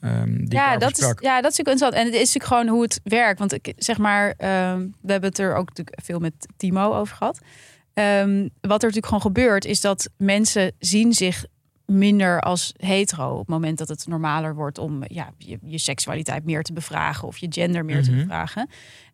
ehm, ehm, die ik ja, daarover dat is, ja, dat is natuurlijk interessant. En het is natuurlijk gewoon hoe het werkt. Want ik zeg maar, ehm, we hebben het er ook natuurlijk veel met Timo over gehad. Ehm, wat er natuurlijk gewoon gebeurt, is dat mensen zien zich minder als hetero. Op het moment dat het normaler wordt om ja, je, je seksualiteit meer te bevragen of je gender meer te Mhm. bevragen.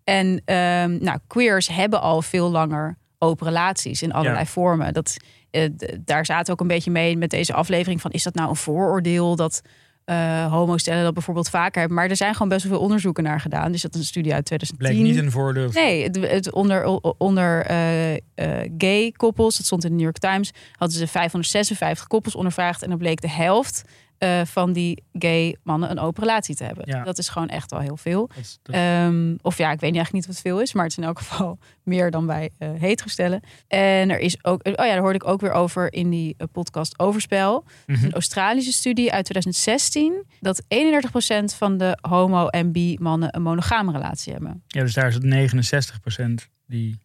En ehm, nou, queers hebben al veel langer open relaties in allerlei Ja. vormen. Dat, eh, daar zaten ook een beetje mee met deze aflevering van is dat nou een vooroordeel dat eh homostellen dat bijvoorbeeld vaker hebben. Maar er zijn gewoon best wel veel onderzoeken naar gedaan. Dus dat is een studie uit 2010. Bleek niet een voordeel. Nee, het, het onder, onder eh, gay koppels, dat stond in de New York Times, hadden ze 556 koppels ondervraagd. En dan bleek de helft eh, van die gay mannen een open relatie te hebben. Ja. Dat is gewoon echt wel heel veel. Dat is- dat- Ehm, of ja, ik weet niet eigenlijk niet wat veel is, maar het is in elk geval meer dan bij eh hetero-stellen. En er is ook, oh ja, daar hoorde ik ook weer over in die eh, podcast Overspel. Mhm. Een Australische studie uit 2016 dat 31% van de homo- en bi-mannen een monogame relatie hebben. Ja, dus daar is het 69% die...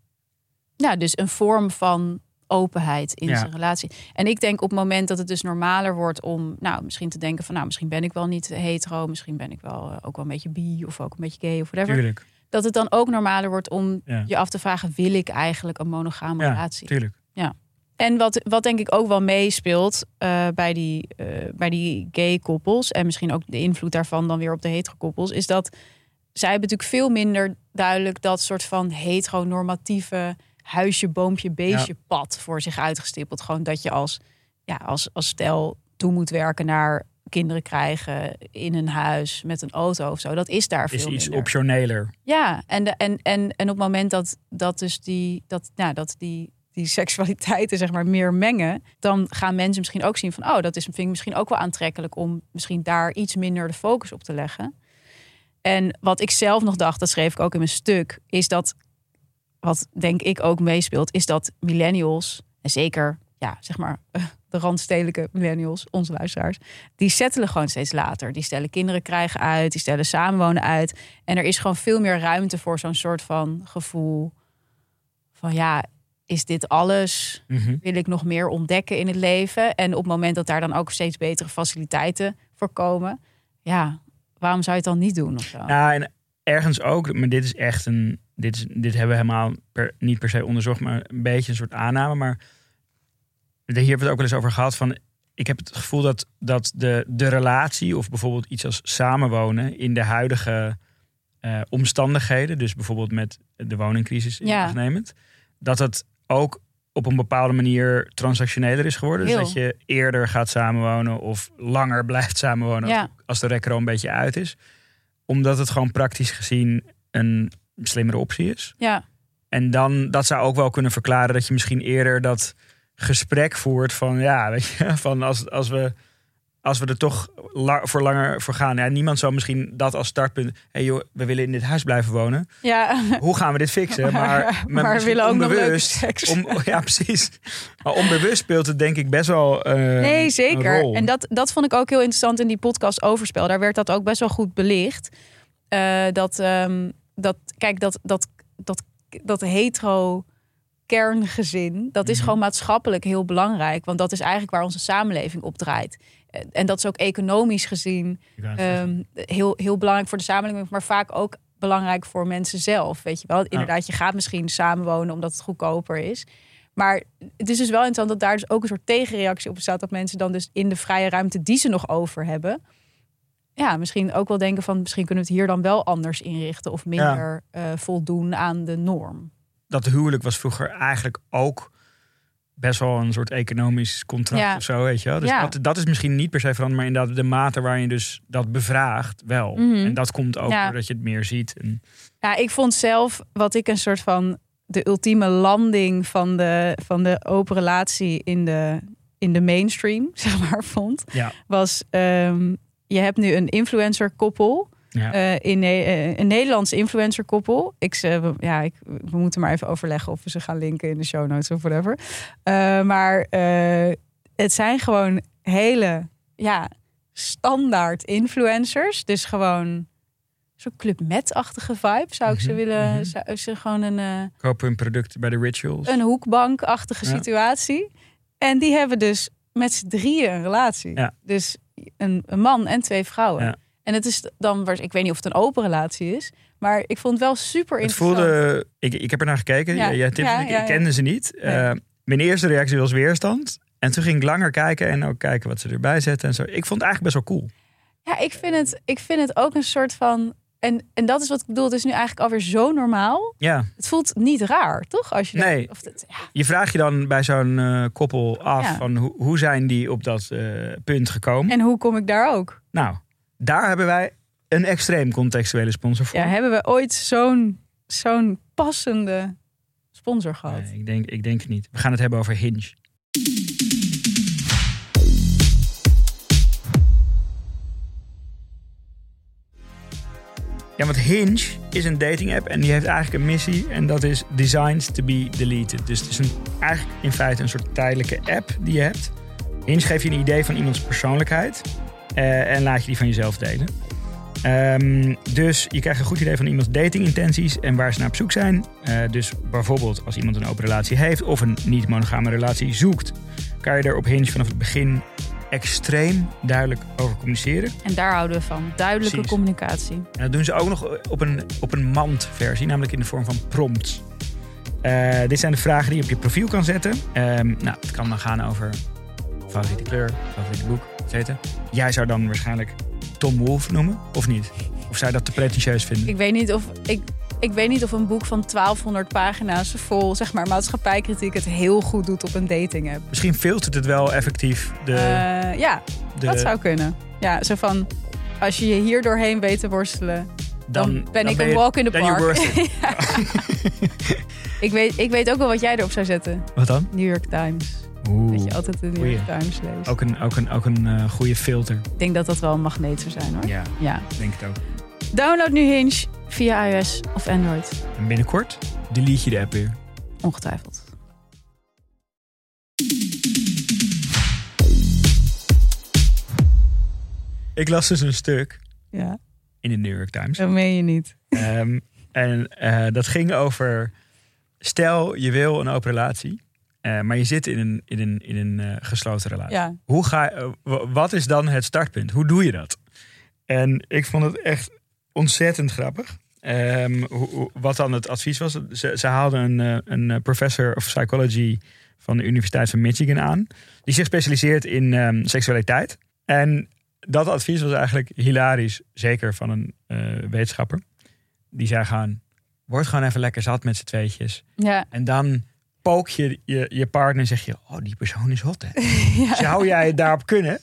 Ja, dus een vorm van openheid in Ja. zijn relatie. En ik denk op het moment dat het dus normaler wordt om, nou, misschien te denken van, nou, misschien ben ik wel niet hetero, misschien ben ik wel eh, ook wel een beetje bi of ook een beetje gay of whatever. Tuurlijk. Dat het dan ook normaler wordt om Ja. je af te vragen, wil ik eigenlijk een monogame Ja, relatie? tuurlijk. En wat, wat denk ik ook wel meespeelt eh, bij, die, eh, bij die gay koppels, en misschien ook de invloed daarvan dan weer op de hetero koppels, is dat zij hebben natuurlijk veel minder duidelijk dat soort van heteronormatieve huisje, boompje, beestje pad voor zich uitgestippeld. Gewoon dat je als, ja, als, als stel toe moet werken naar kinderen krijgen in een huis met een auto of zo. Dat is daar Is veel iets minder. optioneler. Ja, en, de, en, en, en op het moment dat, dat dus die, dat, nou, dat die, die seksualiteiten zeg maar meer mengen, dan gaan mensen misschien ook zien van, oh, dat is vind ik misschien ook wel aantrekkelijk om misschien daar iets minder de focus op te leggen. En wat ik zelf nog dacht, dat schreef ik ook in mijn stuk, is dat, wat denk ik ook meespeelt, is dat millennials, en zeker, ja, zeg maar, de randstedelijke millennials, onze luisteraars, die settelen gewoon steeds later. Die stellen kinderen krijgen uit, die stellen samenwonen uit. En er is gewoon veel meer ruimte voor zo'n soort van gevoel van ja, is dit alles? Mhm. Wil ik nog meer ontdekken in het leven? En op het moment dat daar dan ook steeds betere faciliteiten voor komen, ja, waarom zou je het dan niet doen of zo? Ja, en ergens ook, maar dit is echt een. Dit, is, dit hebben we helemaal per, niet per se onderzocht, maar een beetje een soort aanname. Maar hier hebben we het ook wel eens over gehad. Van, ik heb het gevoel dat, dat de, de relatie, of bijvoorbeeld iets als samenwonen, in de huidige eh, omstandigheden, dus bijvoorbeeld met de woningcrisis in Ja. acht nemend, dat het ook op een bepaalde manier transactioneler is geworden. Dus dat je eerder gaat samenwonen of langer blijft samenwonen Ja. als, de al een beetje uit is. Omdat het gewoon praktisch gezien een slimmere optie is. Ja, En dan, dat zou ook wel kunnen verklaren dat je misschien eerder dat gesprek voert van, ja, weet je, van als, als we... Als we er toch la- voor langer voor gaan. Ja, niemand zou misschien dat als startpunt. Hé hey joh, we willen in dit huis blijven wonen. ja. Hoe gaan we dit fixen? Maar, maar we willen ook nog leuke seks. Om, ja, precies. Maar onbewust speelt het denk ik best wel. eh, Nee, een zeker. rol. En dat, dat vond ik ook heel interessant in die podcast Overspel. Daar werd dat ook best wel goed belicht. Eh, dat, ehm, dat, kijk, dat, dat, dat, dat hetero kerngezin, dat is Mhm. gewoon maatschappelijk heel belangrijk. Want dat is eigenlijk waar onze samenleving op draait. Eh, En dat is ook economisch gezien. Ehm, heel, heel belangrijk voor de samenleving, maar vaak ook belangrijk voor mensen zelf. Weet je wel, inderdaad, je gaat misschien samenwonen omdat het goedkoper is. Maar het is dus wel interessant dat daar dus ook een soort tegenreactie op staat. Dat mensen dan dus in de vrije ruimte die ze nog over hebben. Ja, misschien ook wel denken van misschien kunnen we het hier dan wel anders inrichten. Of minder eh, voldoen aan de norm. dat huwelijk was vroeger eigenlijk ook best wel een soort economisch contract Ja. of zo, weet je wel. Dus Ja. dat, dat is misschien niet per se veranderd, maar inderdaad de mate waarin je dus dat bevraagt wel. Mhm. En dat komt ook doordat je het meer ziet. En, Ja, ik vond zelf wat ik een soort van de ultieme landing van de, van de open relatie in de, in de mainstream, zeg maar, vond. ja, Was ehm, je hebt nu een influencer koppel. ja. eh, in Ne- eh, een Nederlands influencer koppel. Ik, ze- we- ja, ik, we moeten maar even overleggen of we ze gaan linken in de show notes of whatever. Eh, maar het zijn gewoon hele ja, standaard influencers. Dus gewoon zo'n Club Met-achtige vibe zou ik ze Mhm, willen. mhm. Zou ze gewoon een, Kopen hun producten bij de rituals. een hoekbankachtige Ja. situatie. En die hebben dus met z'n drieën een relatie. Ja. Dus een, een man en twee vrouwen. Ja. En het is dan, ik weet niet of het een open relatie is, maar ik vond het wel super Het interessant. voelde, ik, ik heb er naar gekeken. Ja. Jij ik, ik kende ze niet. Nee. Eh, mijn eerste reactie was weerstand. En toen ging ik langer kijken en ook kijken wat ze erbij zetten en zo. Ik vond het eigenlijk best wel cool. Ja, ik vind het, ik vind het ook een soort van. En, en dat is wat ik bedoel. Het is nu eigenlijk alweer zo normaal. Ja, Het voelt niet raar, toch? Als je Nee. dat- of ja, je vraagt je dan bij zo'n eh, koppel af Ja. van hoe, hoe zijn die op dat eh, punt gekomen? en hoe kom ik daar ook? Nou, daar hebben wij een extreem contextuele sponsor voor. Ja, hebben we ooit zo'n zo'n passende sponsor gehad? Nee, ik, denk, ik denk het niet. We gaan het hebben over Hinge. Want Hinge is een dating app en die heeft eigenlijk een missie en dat is designed to be deleted. Dus het is een, eigenlijk in feite een soort tijdelijke app die je hebt. Hinge geeft je een idee van iemands persoonlijkheid eh, en laat je die van jezelf delen. Ehm, dus je krijgt een goed idee van iemands datingintenties en waar ze naar op zoek zijn. Eh, dus bijvoorbeeld als iemand een open relatie heeft of een niet-monogame relatie zoekt, kan je er op Hinge vanaf het begin extreem duidelijk over communiceren. En daar houden we van. Duidelijke Precies. communicatie. En dat doen ze ook nog op een, op een mandversie, namelijk in de vorm van prompts. Eh, dit zijn de vragen die je op je profiel kan zetten. Ehm, nou, het kan dan gaan over favoriete kleur, favoriete boek, et cetera. Jij zou dan waarschijnlijk Tom Wolfe noemen, of niet? Of zou je dat te pretentieus vinden? Ik weet niet of ik, ik weet niet of een boek van 1200 pagina's vol zeg maar maatschappijkritiek het heel goed doet op een dating app. Misschien filtert het wel effectief de... Eh, ja, de dat zou kunnen. Ja, zo van als je je hier doorheen weet te worstelen, dan, ben ik een je- walk in the park. ik, weet, ik weet ook wel wat jij erop zou zetten. Wat dan? New York Times. Oeh, Dat je altijd de New goeie. York Times leest. ook een, ook een, ook een eh, goede filter. Ik denk dat dat wel een magneet zou zijn hoor. Ja, Ja. denk het ook. Download nu Hinge via iOS of Android. En binnenkort delete je de app weer. Ongetwijfeld. Ik las dus een stuk Ja, in de New York Times. dat meen je niet. Ehm, en eh, dat ging over... Stel, je wil een open relatie. eh, maar je zit in een, in een, in een eh, gesloten relatie. Ja, Hoe ga, wa- wat is dan het startpunt? Hoe doe je dat? En ik vond het echt ontzettend grappig. Ehm, hoe, wat dan het advies was. Ze, ze haalden een, eh, een eh, professor of psychology van de Universiteit van Michigan aan. Die zich specialiseert in ehm, seksualiteit. En dat advies was eigenlijk hilarisch. Zeker van een eh, wetenschapper. Die zei gewoon, word gewoon even lekker zat met z'n tweetjes. ja. En dan pook je je, je partner en zeg je... oh, die persoon is hot, hè? ja. Zou jij het daarop kunnen?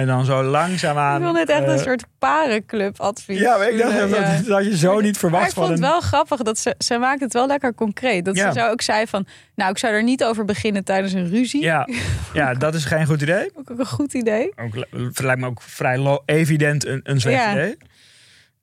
En dan zo langzaamaan... Ik vond het echt een eh, soort parenclub advies. Ja, maar ik dacht dat, Ja. dat had je zo niet Maar verwacht ik vond van het een... wel grappig dat ze, ze maakt het wel lekker concreet. Dat Ja. ze zo ook zei van, nou ik zou er niet over beginnen tijdens een ruzie. Ja, ja, dat is geen goed idee. Ook een goed idee. Ook, lijkt me ook vrij evident een, een slecht Ja. idee.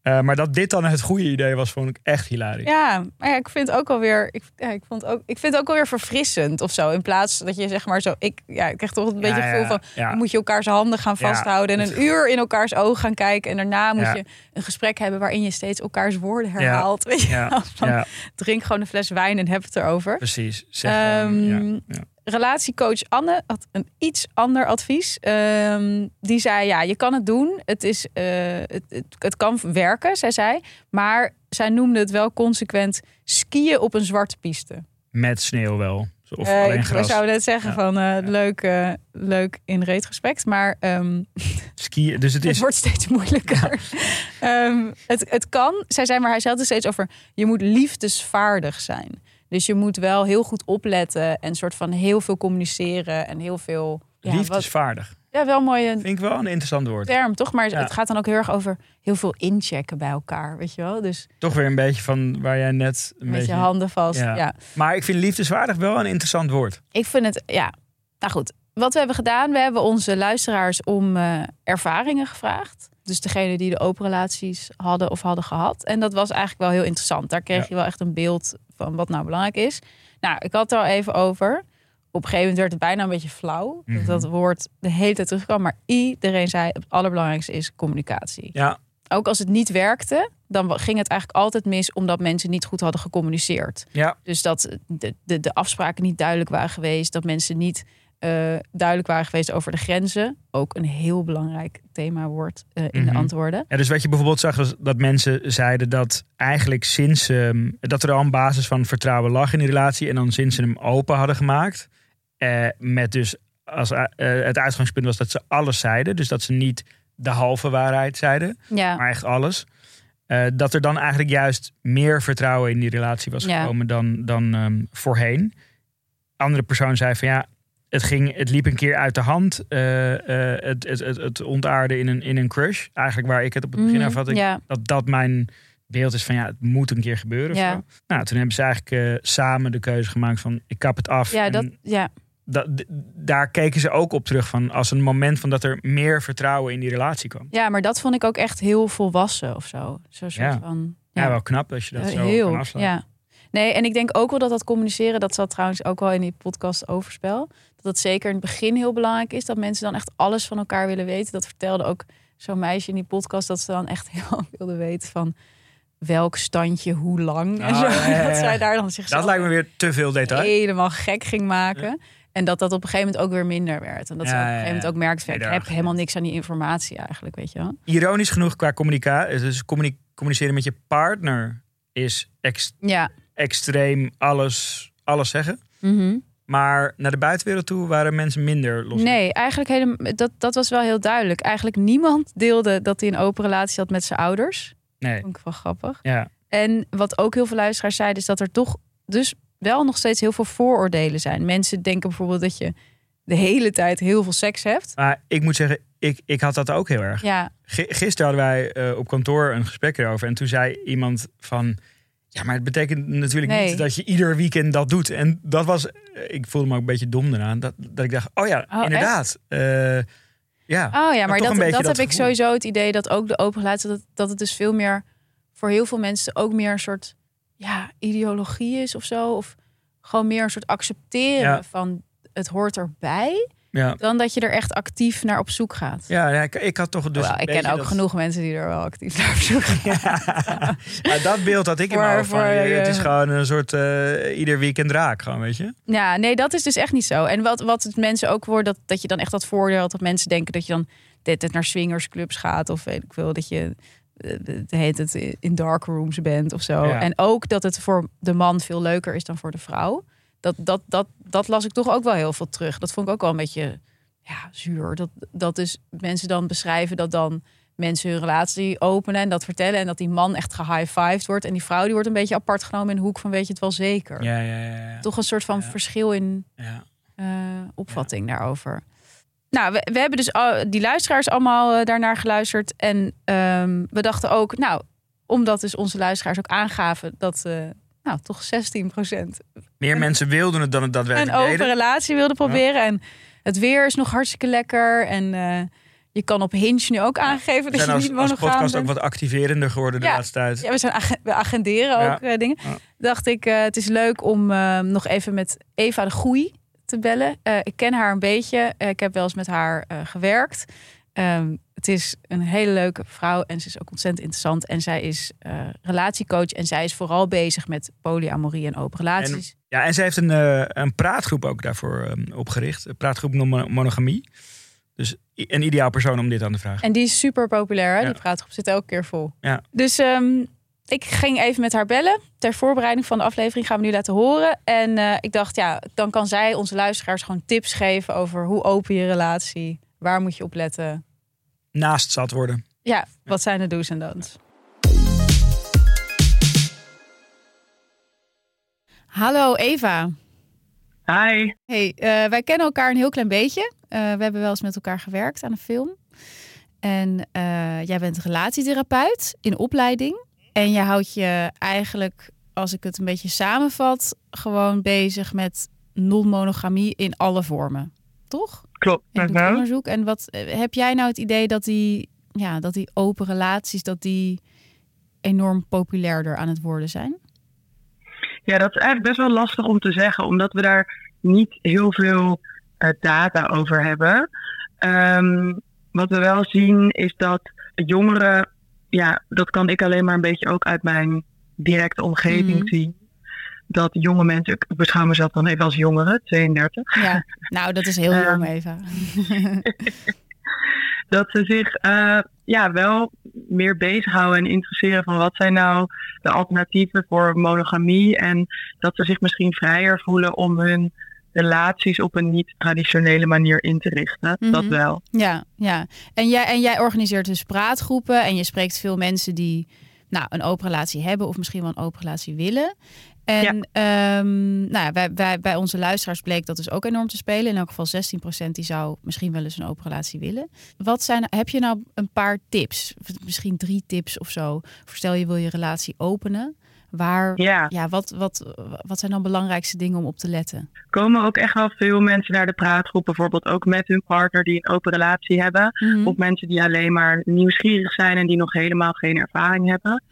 Eh, maar dat dit dan het goede idee was, vond ik echt hilarisch. Ja, maar ja, ik vind het ook alweer, ik, ja, ik, vond ook, ik vind het ook alweer verfrissend of zo. In plaats dat je zeg maar zo, ik, ja, ik krijg toch een beetje het gevoel van, moet je elkaars handen gaan vasthouden en een uur in elkaars ogen gaan kijken. En daarna moet je een gesprek hebben waarin je steeds elkaars woorden herhaalt. Weet je? Van, Drink gewoon een fles wijn en heb het erover. precies. Zeg Ehm, ja, ja. Relatiecoach Anne had een iets ander advies. Ehm, die zei, ja, je kan het doen. Het, is, eh, het, het, het kan werken, zij zei. Maar zij noemde het wel consequent skiën op een zwarte piste. Met sneeuw wel. Of Eh, alleen ik gras. zou net zeggen Ja. van eh, leuk, leuk in retrospect. Maar ehm, Skiën, dus het het is... wordt steeds moeilijker. Ehm, het, het kan, zij zei, maar hij zei het steeds over... je moet liefdesvaardig zijn. Dus je moet wel heel goed opletten... en soort van heel veel communiceren en heel veel... Ja, wat, liefdesvaardig. ja wel een mooie Vind ik wel een interessant woord. term, toch? Maar Ja. het gaat dan ook heel erg over heel veel inchecken bij elkaar, weet je wel? Dus Toch weer een beetje van waar jij net een met beetje... je handen vast. Ja. ja. Maar ik vind liefdeswaardig wel een interessant woord. Ik vind het, ja. Nou goed, wat we hebben gedaan, we hebben onze luisteraars om eh, ervaringen gevraagd. Dus degene die de open relaties hadden of hadden gehad. En dat was eigenlijk wel heel interessant. Daar kreeg Ja. je wel echt een beeld van wat nou belangrijk is. Nou, ik had het er al even over. Op een gegeven moment werd het bijna een beetje flauw. Mhm. Dat dat woord de hele tijd terugkwam. Maar iedereen zei, het allerbelangrijkste is communicatie. Ja, Ook als het niet werkte, dan ging het eigenlijk altijd mis... omdat mensen niet goed hadden gecommuniceerd. ja. Dus dat de, de, de afspraken niet duidelijk waren geweest. Dat mensen niet eh, duidelijk waren geweest over de grenzen. Ook een heel belangrijk thema wordt eh, in Mhm. de antwoorden. Ja, dus wat je bijvoorbeeld zag, was dat mensen zeiden dat eigenlijk sinds ehm, dat er al een basis van vertrouwen lag in die relatie. En dan sinds ze hem open hadden gemaakt. eh, met dus als het uitgangspunt was dat ze alles zeiden. Dus dat ze niet de halve waarheid zeiden, Ja, maar echt alles. dat er dan eigenlijk juist meer vertrouwen in die relatie was Ja. gekomen dan, dan ehm, voorheen. Andere persoon zei van ja, het, ging, het liep een keer uit de hand. eh, eh, het, het, het, het ontaarde in een, in een crush. Eigenlijk waar ik het op het begin Mhm, af had. ik- Dat dat mijn beeld is van ja, het moet een keer gebeuren. zo. Nou, toen hebben ze eigenlijk eh, samen de keuze gemaakt van ik kap het af. ja, En dat, ja, daar keken ze ook op terug van als een moment van dat er meer vertrouwen in die relatie kwam. ja, maar dat vond ik ook echt heel volwassen of zo. Zo'n soort Ja. van... Ja, wel knap als je dat zo heel, kan afslaan. ja. Nee, en ik denk ook wel dat dat communiceren, dat zat trouwens ook wel in die podcast Overspel. Dat het zeker in het begin heel belangrijk is dat mensen dan echt alles van elkaar willen weten. Dat vertelde ook zo'n meisje in die podcast dat ze dan echt heel wilde weten van welk standje, hoe lang. en Oh, zo. ja, ja, ja. Dat zij daar dan zichzelf Dat lijkt me weer te veel detail. helemaal gek ging maken. En dat dat op een gegeven moment ook weer minder werd. En dat ze op een gegeven moment ook Nee, ik heb helemaal niks aan die informatie eigenlijk, weet je wel. Ironisch genoeg qua communicatie, dus communi- communiceren met je partner is ex- Ja. Extreem alles, alles zeggen. Mhm. Maar naar de buitenwereld toe waren mensen minder los. Nee, eigenlijk helemaal, dat, dat was wel heel duidelijk. Eigenlijk niemand deelde dat hij een open relatie had met zijn ouders. Nee. Vond ik wel grappig. Ja. En wat ook heel veel luisteraars zeiden, is dat er toch dus wel nog steeds heel veel vooroordelen zijn. Mensen denken bijvoorbeeld dat je de hele tijd heel veel seks hebt. Maar ik moet zeggen, ik, ik had dat ook heel erg. Ja, Gisteren hadden wij eh, op kantoor een gesprek erover. En toen zei iemand van... Ja, maar het betekent natuurlijk Nee. niet dat je ieder weekend dat doet. En dat was... Ik voelde me ook een beetje dom eraan. Dat, dat ik dacht, oh ja, Oh, inderdaad. Eh, ja. Oh ja, maar dat, dat, dat heb ik sowieso het idee dat ook de open relatie, dat, dat het dus veel meer voor heel veel mensen ook meer een soort ja, ideologie is of zo. Of gewoon meer een soort accepteren Ja. van het hoort erbij. Ja. Dan dat je er echt actief naar op zoek gaat. Ja, ja, ik, ik had toch dus. Een ik ken ook dat- genoeg mensen die er wel actief naar op zoek gaan. Ja, dat beeld had ik in mijn hoofd van. het eh, is gewoon een soort eh, ieder weekend raak, gewoon, weet je? Ja, nee, dat is dus echt niet zo. En wat, wat het mensen ook wordt, dat, dat je dan echt dat voordeel had dat mensen denken dat je dan dit naar swingersclubs gaat of weet ik veel, dat je eh, het heet het in dark rooms bent of zo. Ja. En ook dat het voor de man veel leuker is dan voor de vrouw. Dat, dat, dat, dat las ik toch ook wel heel veel terug. Dat vond ik ook wel een beetje ja, zuur. Dat, dat dus mensen dan beschrijven dat dan mensen hun relatie openen en dat vertellen. En dat die man echt gehighfived wordt. En die vrouw die wordt een beetje apart genomen in de hoek van weet je het wel zeker. Ja, ja, ja. ja. Toch een soort van Ja. verschil in ja. eh, opvatting daarover. Nou, we, we hebben dus al, die luisteraars allemaal eh, daarnaar geluisterd. En ehm, we dachten ook, nou, omdat dus onze luisteraars ook aangaven dat, eh, nou, toch 16% Meer mensen wilden het dan het een daadwerkelijk open deden. relatie wilden proberen. En het weer is nog hartstikke lekker. En eh, je kan op Hinge nu ook aangeven dat je als, niet monogaam podcast ook wat activerender geworden de Ja. laatste tijd. Ja, we, zijn ag- we agenderen ook eh, dingen. Dacht ik, eh, het is leuk om nog even met Eva de Goei te bellen. Ik ken haar een beetje. Ik heb wel eens met haar gewerkt. Ehm, het is een hele leuke vrouw en ze is ook ontzettend interessant. En zij is eh, relatiecoach en zij is vooral bezig met polyamorie en open relaties. Ja, en ze heeft een, eh, een praatgroep ook daarvoor eh, opgericht. Een praatgroep monogamie. Dus een ideaal persoon om dit aan te vragen. En die is super populair. Hè? Ja. Die praatgroep zit elke keer vol. Ja. Dus ehm, ik ging even met haar bellen. Ter voorbereiding van de aflevering gaan we nu laten horen. En eh, ik dacht, ja, dan kan zij onze luisteraars gewoon tips geven over hoe open je relatie. Waar moet je op letten? Naast zat worden. Ja, wat zijn de do's en don'ts? Hallo Eva. Hi. Hey, eh, wij kennen elkaar een heel klein beetje. Eh, we hebben wel eens met elkaar gewerkt aan een film. En eh, jij bent relatietherapeut in opleiding. En je houdt je eigenlijk, als ik het een beetje samenvat, gewoon bezig met non-monogamie in alle vormen. Toch? Klopt. Je doet onderzoek. En wat eh, heb jij nou het idee dat die, ja, dat die open relaties, dat die enorm populairder aan het worden zijn? Ja, dat is eigenlijk best wel lastig om te zeggen, omdat we daar niet heel veel eh, data over hebben. Ehm, wat we wel zien is dat jongeren, ja, dat kan ik alleen maar een beetje ook uit mijn directe omgeving Mhm. zien. Dat jonge mensen, ik beschouw mezelf dan even als jongeren, 32. Ja, nou dat is heel Ehm, jong Eva. dat ze zich eh, ja, wel meer bezighouden en interesseren van wat zijn nou de alternatieven voor monogamie. En dat ze zich misschien vrijer voelen om hun relaties op een niet-traditionele manier in te richten. Mhm. Dat wel. Ja, ja. En jij, en jij organiseert dus praatgroepen en je spreekt veel mensen die nou, een open relatie hebben of misschien wel een open relatie willen. En ehm, nou ja, bij, bij, onze luisteraars bleek dat dus ook enorm te spelen. In elk geval 16% die zou misschien wel eens een open relatie willen. Wat zijn, heb je nou een paar tips? Misschien drie tips of zo. Verstel je wil je relatie openen. Waar, Ja, ja, wat, wat, wat zijn dan belangrijkste dingen om op te letten? komen ook echt wel veel mensen naar de praatgroep, bijvoorbeeld ook met hun partner die een open relatie hebben. Mhm, Of mensen die alleen maar nieuwsgierig zijn en die nog helemaal geen ervaring hebben.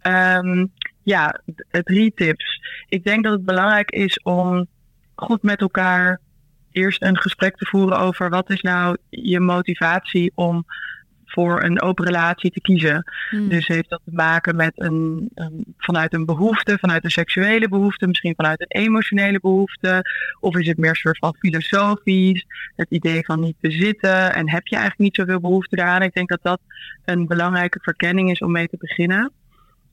Ehm, ja, drie tips. Ik denk dat het belangrijk is om goed met elkaar eerst een gesprek te voeren over wat is nou je motivatie om voor een open relatie te kiezen. Hmm. Dus heeft dat te maken met een, een, vanuit een behoefte, vanuit een seksuele behoefte, misschien vanuit een emotionele behoefte. Of is het meer een soort van filosofisch, het idee van niet bezitten en heb je eigenlijk niet zoveel behoefte daaraan. Ik denk dat dat een belangrijke verkenning is om mee te beginnen.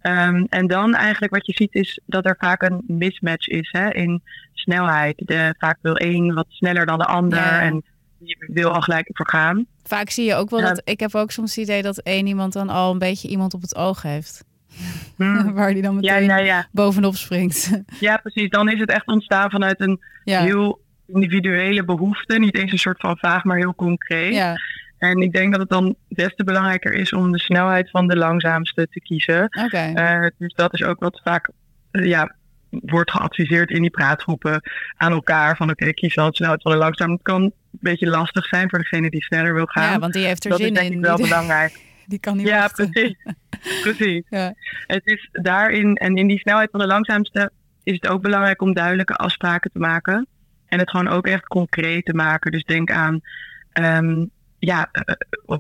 Um, en dan eigenlijk wat je ziet is dat er vaak een mismatch is hè, in snelheid. De, vaak wil één wat sneller dan de ander Ja. en je wil al gelijk voor gaan. Vaak zie je ook wel Ja. dat... Ik heb ook soms het idee dat één iemand dan al een beetje iemand op het oog heeft. Hmm. Waar die dan meteen ja, ja. bovenop springt. ja, precies. Dan is het echt ontstaan vanuit een heel individuele behoefte. Niet eens een soort van vaag, maar heel concreet. En ik denk dat het dan des te belangrijker is om de snelheid van de langzaamste te kiezen. Oké. Eh, dus dat is ook wat vaak eh, ja, wordt geadviseerd in die praatgroepen aan elkaar. Van oké, kies dan snelheid van de langzaam. Het kan een beetje lastig zijn voor degene die sneller wil gaan. Ja, want die heeft er dat is zin denk in. ik wel belangrijk. die kan niet Ja, wachten. precies. precies. Ja. Het is daarin, en in die snelheid van de langzaamste, is het ook belangrijk om duidelijke afspraken te maken. En het gewoon ook echt concreet te maken. Dus denk aan, ehm, ja, eh,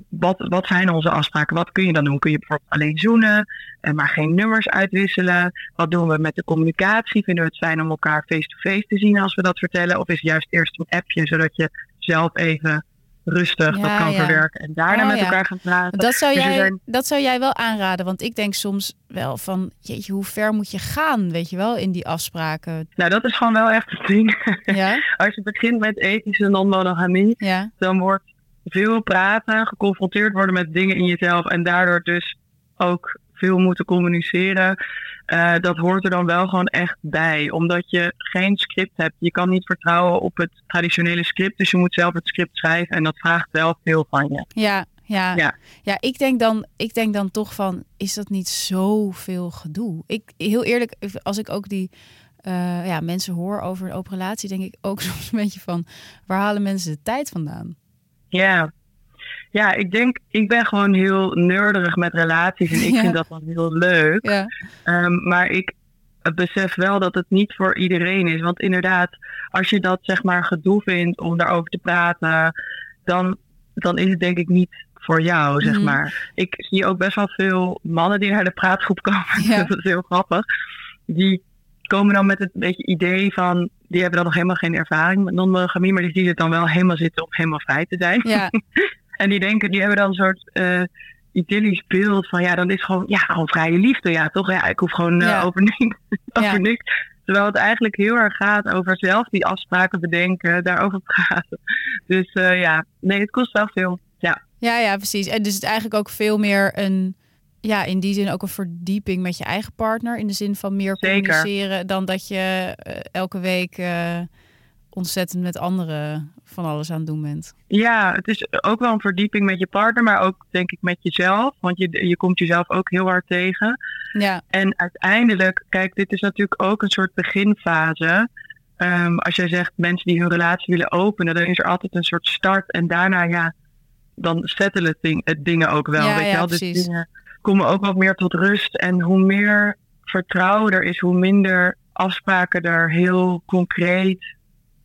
wat, wat zijn onze afspraken? Wat kun je dan doen? Kun je bijvoorbeeld alleen zoenen, eh, maar geen nummers uitwisselen? Wat doen we met de communicatie? Vinden we het fijn om elkaar face-to-face te zien als we dat vertellen? Of is het juist eerst een appje, zodat je zelf even rustig Ja, dat kan ja. verwerken en daarna Oh, met ja. elkaar gaan praten? Dat zou, Dus jij, zijn- dat zou jij wel aanraden. Want ik denk soms wel van... Jeetje, hoe ver moet je gaan, weet je wel, in die afspraken? Nou, dat is gewoon wel echt het ding. Ja? Als je begint met ethische non-monogamie, dan wordt veel praten, geconfronteerd worden met dingen in jezelf en daardoor dus ook veel moeten communiceren. Eh, dat hoort er dan wel gewoon echt bij, omdat je geen script hebt. Je kan niet vertrouwen op het traditionele script, dus je moet zelf het script schrijven en dat vraagt wel veel van je. Ja, ja. Ja. ja ik, denk dan, ik denk dan toch van, is dat niet zoveel gedoe? Ik, heel eerlijk, als ik ook die eh, ja, mensen hoor over een open relatie, denk ik ook soms een beetje van, waar halen mensen de tijd vandaan? Ja. Ja, ik denk, ik ben gewoon heel nerderig met relaties en ik Ja. vind dat dan heel leuk. Ja, Ehm, maar ik besef wel dat het niet voor iedereen is. Want inderdaad, als je dat zeg maar gedoe vindt om daarover te praten, dan, dan is het denk ik niet voor jou, zeg Mhm. maar. Ik zie ook best wel veel mannen die naar de praatgroep komen. Ja. dat is heel grappig. Die komen dan met het beetje idee van, die hebben dan nog helemaal geen ervaring met non-monogamie, maar die zien het dan wel helemaal zitten om helemaal vrij te zijn. ja, En die denken, die hebben dan een soort eh idyllisch beeld van ja, dan is gewoon, ja, gewoon vrije liefde, ja, toch? Ja, ik hoef gewoon eh, Ja. over, niks, over Ja. niks. Terwijl het eigenlijk heel erg gaat over zelf die afspraken bedenken, daarover praten. Dus eh, ja, nee, het kost wel veel. Ja, ja, ja, precies. En dus het is eigenlijk ook veel meer een, ja, in die zin ook een verdieping met je eigen partner. In de zin van meer Zeker. communiceren dan dat je eh, elke week eh, ontzettend met anderen van alles aan het doen bent. ja, het is ook wel een verdieping met je partner, maar ook denk ik met jezelf. Want je, je komt jezelf ook heel hard tegen. Ja, En uiteindelijk, kijk, dit is natuurlijk ook een soort beginfase. Ehm, als jij zegt mensen die hun relatie willen openen, dan is er altijd een soort start. En daarna, ja, dan settelen het, ding, het dingen ook wel. Ja, weet ja, je wel? Dus dingen komen ook wat meer tot rust. En hoe meer vertrouwen er is, hoe minder afspraken er heel concreet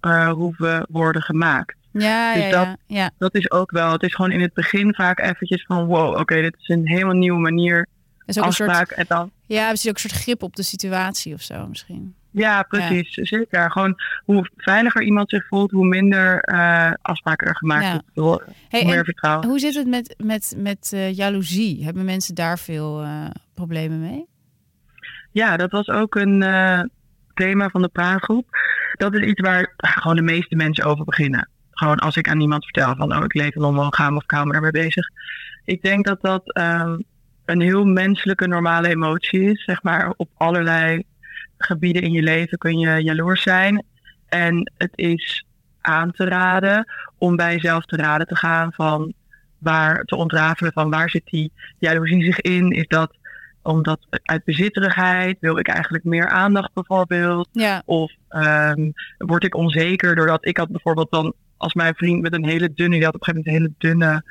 eh, hoeven worden gemaakt. ja, Dus ja, dat- ja. Dat is ook wel. Het is gewoon in het begin vaak eventjes van wow, oké, dit is een helemaal nieuwe manier is ook een soort, afspraak. En dan ja, precies ook een soort grip op de situatie of zo misschien. Ja, precies. Zeker. Gewoon hoe veiliger iemand zich voelt, hoe minder eh, afspraken er gemaakt Ja. worden. Hey, hoe meer en vertrouwen. hoe zit het met, met, met eh, jaloezie? Hebben mensen daar veel eh, problemen mee? Ja, dat was ook een thema van de praatgroep. Dat is iets waar gewoon de meeste mensen over beginnen. Gewoon als ik aan iemand vertel van, oh, ik leef in onmonogaam of hou me daarmee bezig. Ik denk dat dat ehm, een heel menselijke, normale emotie is. Zeg maar, op allerlei gebieden in je leven kun je jaloers zijn. En het is aan te raden om bij jezelf te raden te gaan van waar te ontrafelen van waar zit die jaloezie zich in? Is dat omdat uit bezitterigheid wil ik eigenlijk meer aandacht bijvoorbeeld? Ja, Of ehm, word ik onzeker doordat ik had bijvoorbeeld dan als mijn vriend met een hele dunne, die had op een gegeven moment een hele dunne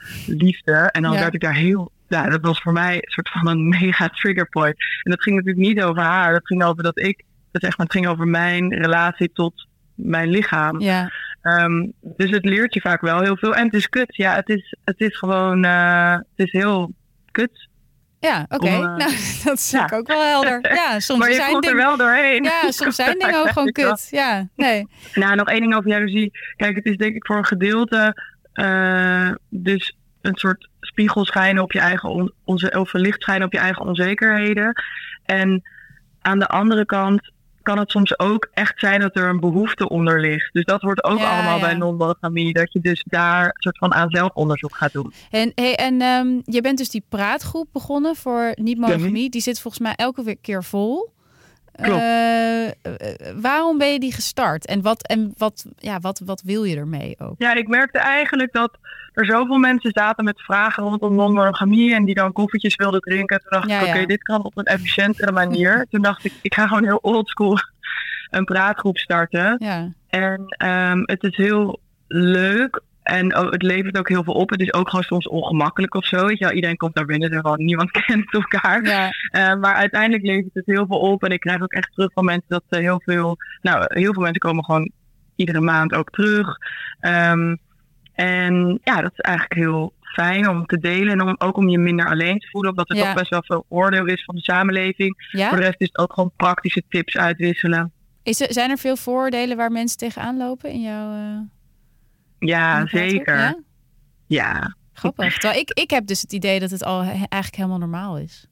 liefde. En dan Ja. werd ik daar heel, ja, dat was voor mij een soort van een mega trigger point. En dat ging natuurlijk niet over haar, dat ging over dat ik, dat echt, maar het ging over mijn relatie tot mijn lichaam. ja, Ehm, dus het leert je vaak wel heel veel. En het is kut. Ja, het is, het is gewoon, eh, het is heel kut. Ja, oké. Eh, nou, dat is ja. ook wel helder. Ja, soms maar je zijn komt er wel doorheen. Ja, soms zijn dingen ook gewoon kut. Ja, nee. Nou, nog één ding over jaloezie. Kijk, het is denk ik voor een gedeelte eh, dus een soort spiegel schijnen op je eigen on- onze, of licht schijnen op je eigen onzekerheden. En aan de andere kant kan het soms ook echt zijn dat er een behoefte onder ligt. Dus dat wordt ook Ja, allemaal ja. bij non-monogamie. Dat je dus daar een soort van aan zelfonderzoek gaat doen. En, hey, en ehm, je bent dus die praatgroep begonnen voor niet-monogamie. Die zit volgens mij elke keer vol. Klopt. Eh, eh, waarom ben je die gestart? En, wat, en wat, ja, wat, wat wil je ermee ook? Ja, ik merkte eigenlijk dat er zoveel mensen zaten met vragen rondom non-monogamie en die dan koffietjes wilden drinken. Toen dacht Ja, ik, oké, ja. dit kan op een efficiëntere manier. Toen dacht ik, ik ga gewoon heel oldschool een praatgroep starten. Ja, En ehm, het is heel leuk en het levert ook heel veel op. Het is ook gewoon soms ongemakkelijk of zo. Weet je wel. Iedereen komt naar binnen en gewoon niemand kent elkaar. ja, Eh, maar uiteindelijk levert het heel veel op. En ik krijg ook echt terug van mensen dat eh, heel veel. Nou, heel veel mensen komen gewoon iedere maand ook terug. Ehm, en ja, dat is eigenlijk heel fijn om te delen. En om, ook om je minder alleen te voelen. Omdat er Ja. toch best wel veel oordeel is van de samenleving. Voor de rest is het ook gewoon praktische tips uitwisselen. Is er, zijn er veel vooroordelen waar mensen tegenaan lopen in jouw... eh, Ja, in zeker. Ja? Ja. Grappig. Terwijl ik, ik heb dus het idee dat het al he- eigenlijk helemaal normaal is.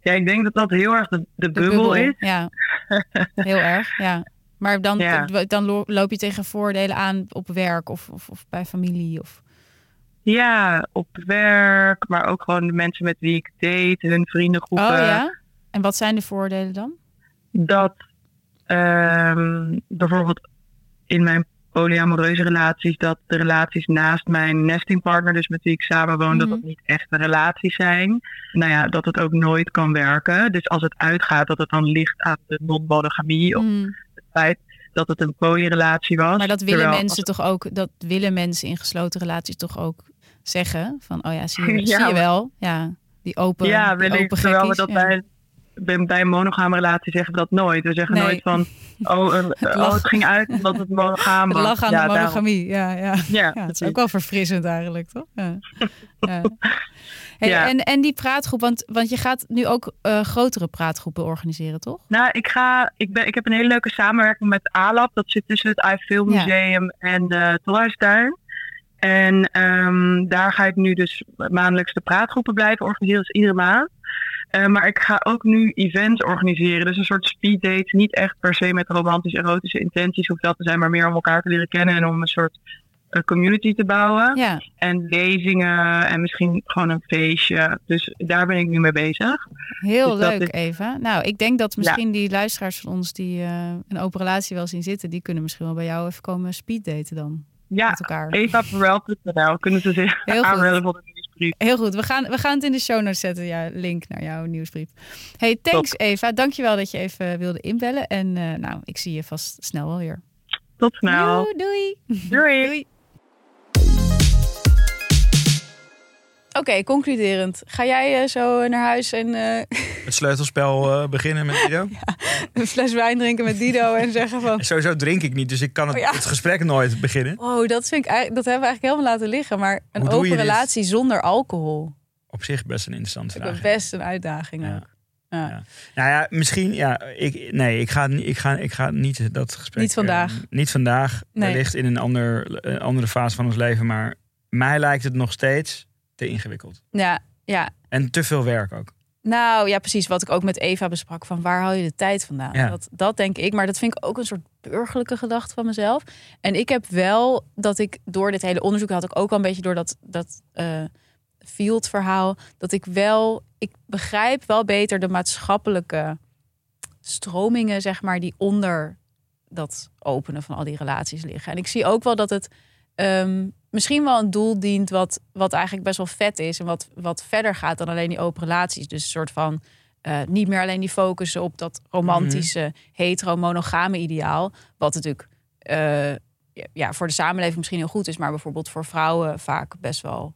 ja, ik denk dat dat heel erg de, de, bubbel, is. Ja, heel erg. Ja. Maar dan, Ja. dan lo- loop je tegen voordelen aan op werk of, of, of bij familie. Of... Ja, op werk, maar ook gewoon de mensen met wie ik date, hun vriendengroepen. Oh ja? En wat zijn de voordelen dan? dat ehm, bijvoorbeeld in mijn polyamoreuze relaties, dat de relaties naast mijn nestingpartner, dus met wie ik samenwoon, dat Mhm. dat niet echte relaties zijn. Nou ja, dat het ook nooit kan werken. Dus als het uitgaat, dat het dan ligt aan de non-monogamie of Mm. het feit dat het een polyrelatie was. Maar dat willen mensen toch ook, dat willen mensen in gesloten relaties toch ook zeggen? Van, oh ja, zie je, Ja, zie je maar- wel? Ja, die open, ja, wellicht, open terwijl we dat ja. bij, bij, bij een monogame relatie zeggen we dat nooit. We zeggen Nee. nooit van, oh, een, Het oh, het ging uit omdat het monogaam Het was. lag aan ja, de monogamie. Ja, ja. Ja, ja, het is ook wel verfrissend eigenlijk, toch? Ja. Ja. Hey, Ja. en, en die praatgroep, want, want je gaat nu ook eh, grotere praatgroepen organiseren, toch? Nou, ik, ga, ik, ben, ik heb een hele leuke samenwerking met ALAB. Dat zit tussen het iFilm Ja. Museum en de Tolhuistuin. En ehm, daar ga ik nu dus maandelijks de praatgroepen blijven organiseren, dus iedere maand. Eh, maar ik ga ook nu events organiseren. Dus een soort speed dates. Niet echt per se met romantische, erotische intenties hoeft dat te zijn, maar meer om elkaar te leren kennen en om een soort eh, community te bouwen. Ja, En lezingen en misschien gewoon een feestje. Dus daar ben ik nu mee bezig. heel Dus leuk, is- Eva. Nou, ik denk dat misschien die luisteraars van ons die eh, een open relatie wel zien zitten, die kunnen misschien wel bij jou even komen speeddaten dan Ja, met elkaar. evaverweld.nl kunnen ze zich aanmelden voor de nieuwsbrief. Heel goed, we gaan, we gaan het in de show notes zetten, ja, link naar jouw nieuwsbrief. Hey, thanks Eva. Dankjewel dat je even wilde inbellen. En eh, nou, ik zie je vast snel wel weer. Tot snel. Doei, doei. Doei. Doei. Oké, concluderend. Ga jij eh, zo naar huis en eh, Het sleutelspel eh, beginnen met Guido. een fles wijn drinken met Dido en zeggen van... En Sowieso drink ik niet, dus ik kan het, Oh ja. het gesprek nooit beginnen. Oh, dat, vind ik, eigenlijk- dat hebben we eigenlijk helemaal laten liggen. Maar een open dit? relatie zonder alcohol. Op zich best een interessante vraag. best een uitdaging Ja. ook. Ja. Ja. Nou ja, misschien, ja, ik, nee, ik ga, niet- ik, ga, ik ga niet dat gesprek... Niet vandaag. niet vandaag, Nee. wellicht in een, ander, een andere fase van ons leven. Maar mij lijkt het nog steeds te ingewikkeld. ja, ja. En te veel werk ook. Nou ja, precies. Wat ik ook met Eva besprak. Van waar haal je de tijd vandaan? Ja. Dat, dat denk ik. Maar dat vind ik ook een soort burgerlijke gedachte van mezelf. En ik heb wel dat ik door dit hele onderzoek... had ik ook al een beetje door dat, dat eh, field verhaal... dat ik wel... Ik begrijp wel beter de maatschappelijke stromingen, zeg maar... die onder dat openen van al die relaties liggen. En ik zie ook wel dat het... ehm, misschien wel een doel dient wat, wat eigenlijk best wel vet is en wat, wat verder gaat dan alleen die open relaties. Dus een soort van eh, niet meer alleen die focussen op dat romantische, hetero-monogame ideaal. Wat natuurlijk eh, ja, voor de samenleving misschien heel goed is, maar bijvoorbeeld voor vrouwen vaak best wel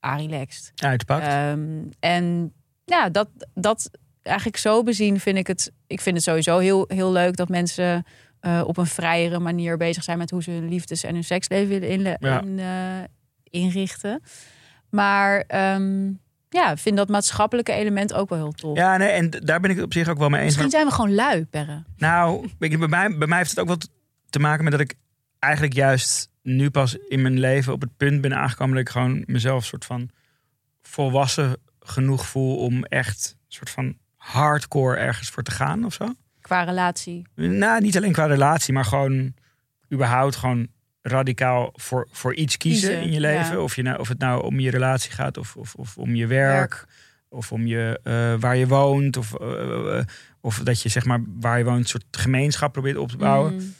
relaxed. Uitpakt. Ehm, en ja, dat, dat eigenlijk zo bezien vind ik het. Ik vind het sowieso heel, heel leuk dat mensen eh, op een vrijere manier bezig zijn met hoe ze hun liefdes en hun seksleven willen inle- Ja. in, eh, inrichten. Maar ehm, ja, ik vind dat maatschappelijke element ook wel heel tof. Ja, nee, en daar ben ik op zich ook wel mee eens. Misschien zijn we gewoon lui, Perre. Nou, bij, mij, bij mij heeft het ook wat te maken met dat ik eigenlijk juist nu pas in mijn leven op het punt ben aangekomen dat ik gewoon mezelf soort van volwassen genoeg voel om echt soort van hardcore ergens voor te gaan of zo. Qua relatie. Nou, niet alleen qua relatie, maar gewoon überhaupt gewoon radicaal voor, voor iets kiezen, Kiezen, in je leven. ja. Of, je nou, of het nou om je relatie gaat of, of, of om je werk. Werk. Of om je, eh, waar je woont. Of, eh, eh, of dat je zeg maar waar je woont een soort gemeenschap probeert op te bouwen. Mm.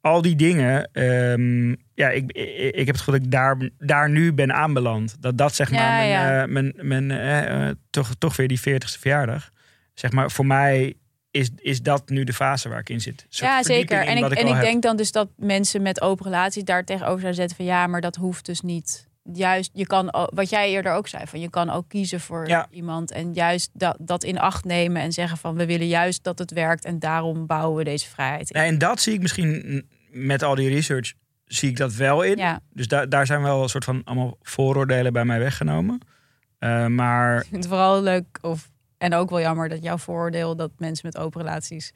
Al die dingen. ehm, ja, ik, ik, ik heb het gevoel dat ik daar, daar nu ben aanbeland. Dat dat zeg Ja, maar mijn, ja. mijn, mijn toch, toch weer die 40ste verjaardag. Zeg maar voor mij is, is dat nu de fase waar ik in zit. Ja, zeker. En ik, en ik heb. denk dan dus dat mensen met open relaties daar tegenover zouden zetten van ja, maar dat hoeft dus niet. Juist, je kan, wat jij eerder ook zei, van je kan ook kiezen voor Ja. iemand en juist dat, dat in acht nemen en zeggen van we willen juist dat het werkt en daarom bouwen we deze vrijheid in. Ja, en dat zie ik misschien met al die research, zie ik dat wel in. Ja, Dus daar daar zijn wel een soort van allemaal vooroordelen bij mij weggenomen. Eh, maar ik vind het vooral leuk of, en ook wel jammer dat jouw vooroordeel dat mensen met open relaties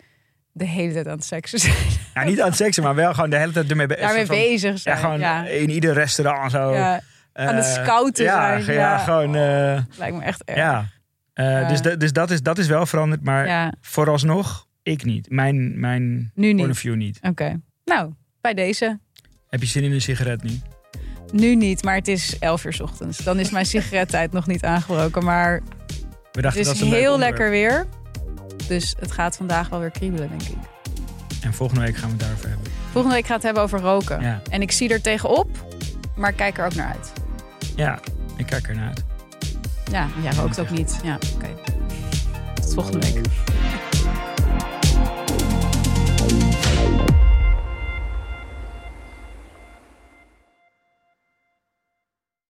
de hele tijd aan het seksen zijn. ja, niet aan het seksen, maar wel gewoon de hele tijd ermee be- Daarmee soort van- bezig Ja, zijn. gewoon ja. in ieder restaurant zo. Ja, eh, aan het scouten ja, zijn, Ja, gewoon. eh, lijkt me echt erg. ja. Eh. Dus, de- dus dat, is, dat is wel veranderd, maar vooralsnog ik niet. Mijn, mijn nu point of niet. view niet. Oké. Nou, bij deze. Heb je zin in een sigaret nu? Nu niet, maar het is 11 uur 's ochtends. Dan is mijn sigarettijd nog niet aangebroken. Maar We dachten het dat is een heel lekker weer. Dus het gaat vandaag wel weer kriebelen, denk ik. En volgende week gaan we het daarover hebben. Volgende week gaat het hebben over roken. Ja, En ik zie er tegenop, maar ik kijk er ook naar uit. ja ik kijk ernaar uit. Ja, jij rookt ook niet. Ja, oké. Tot volgende week.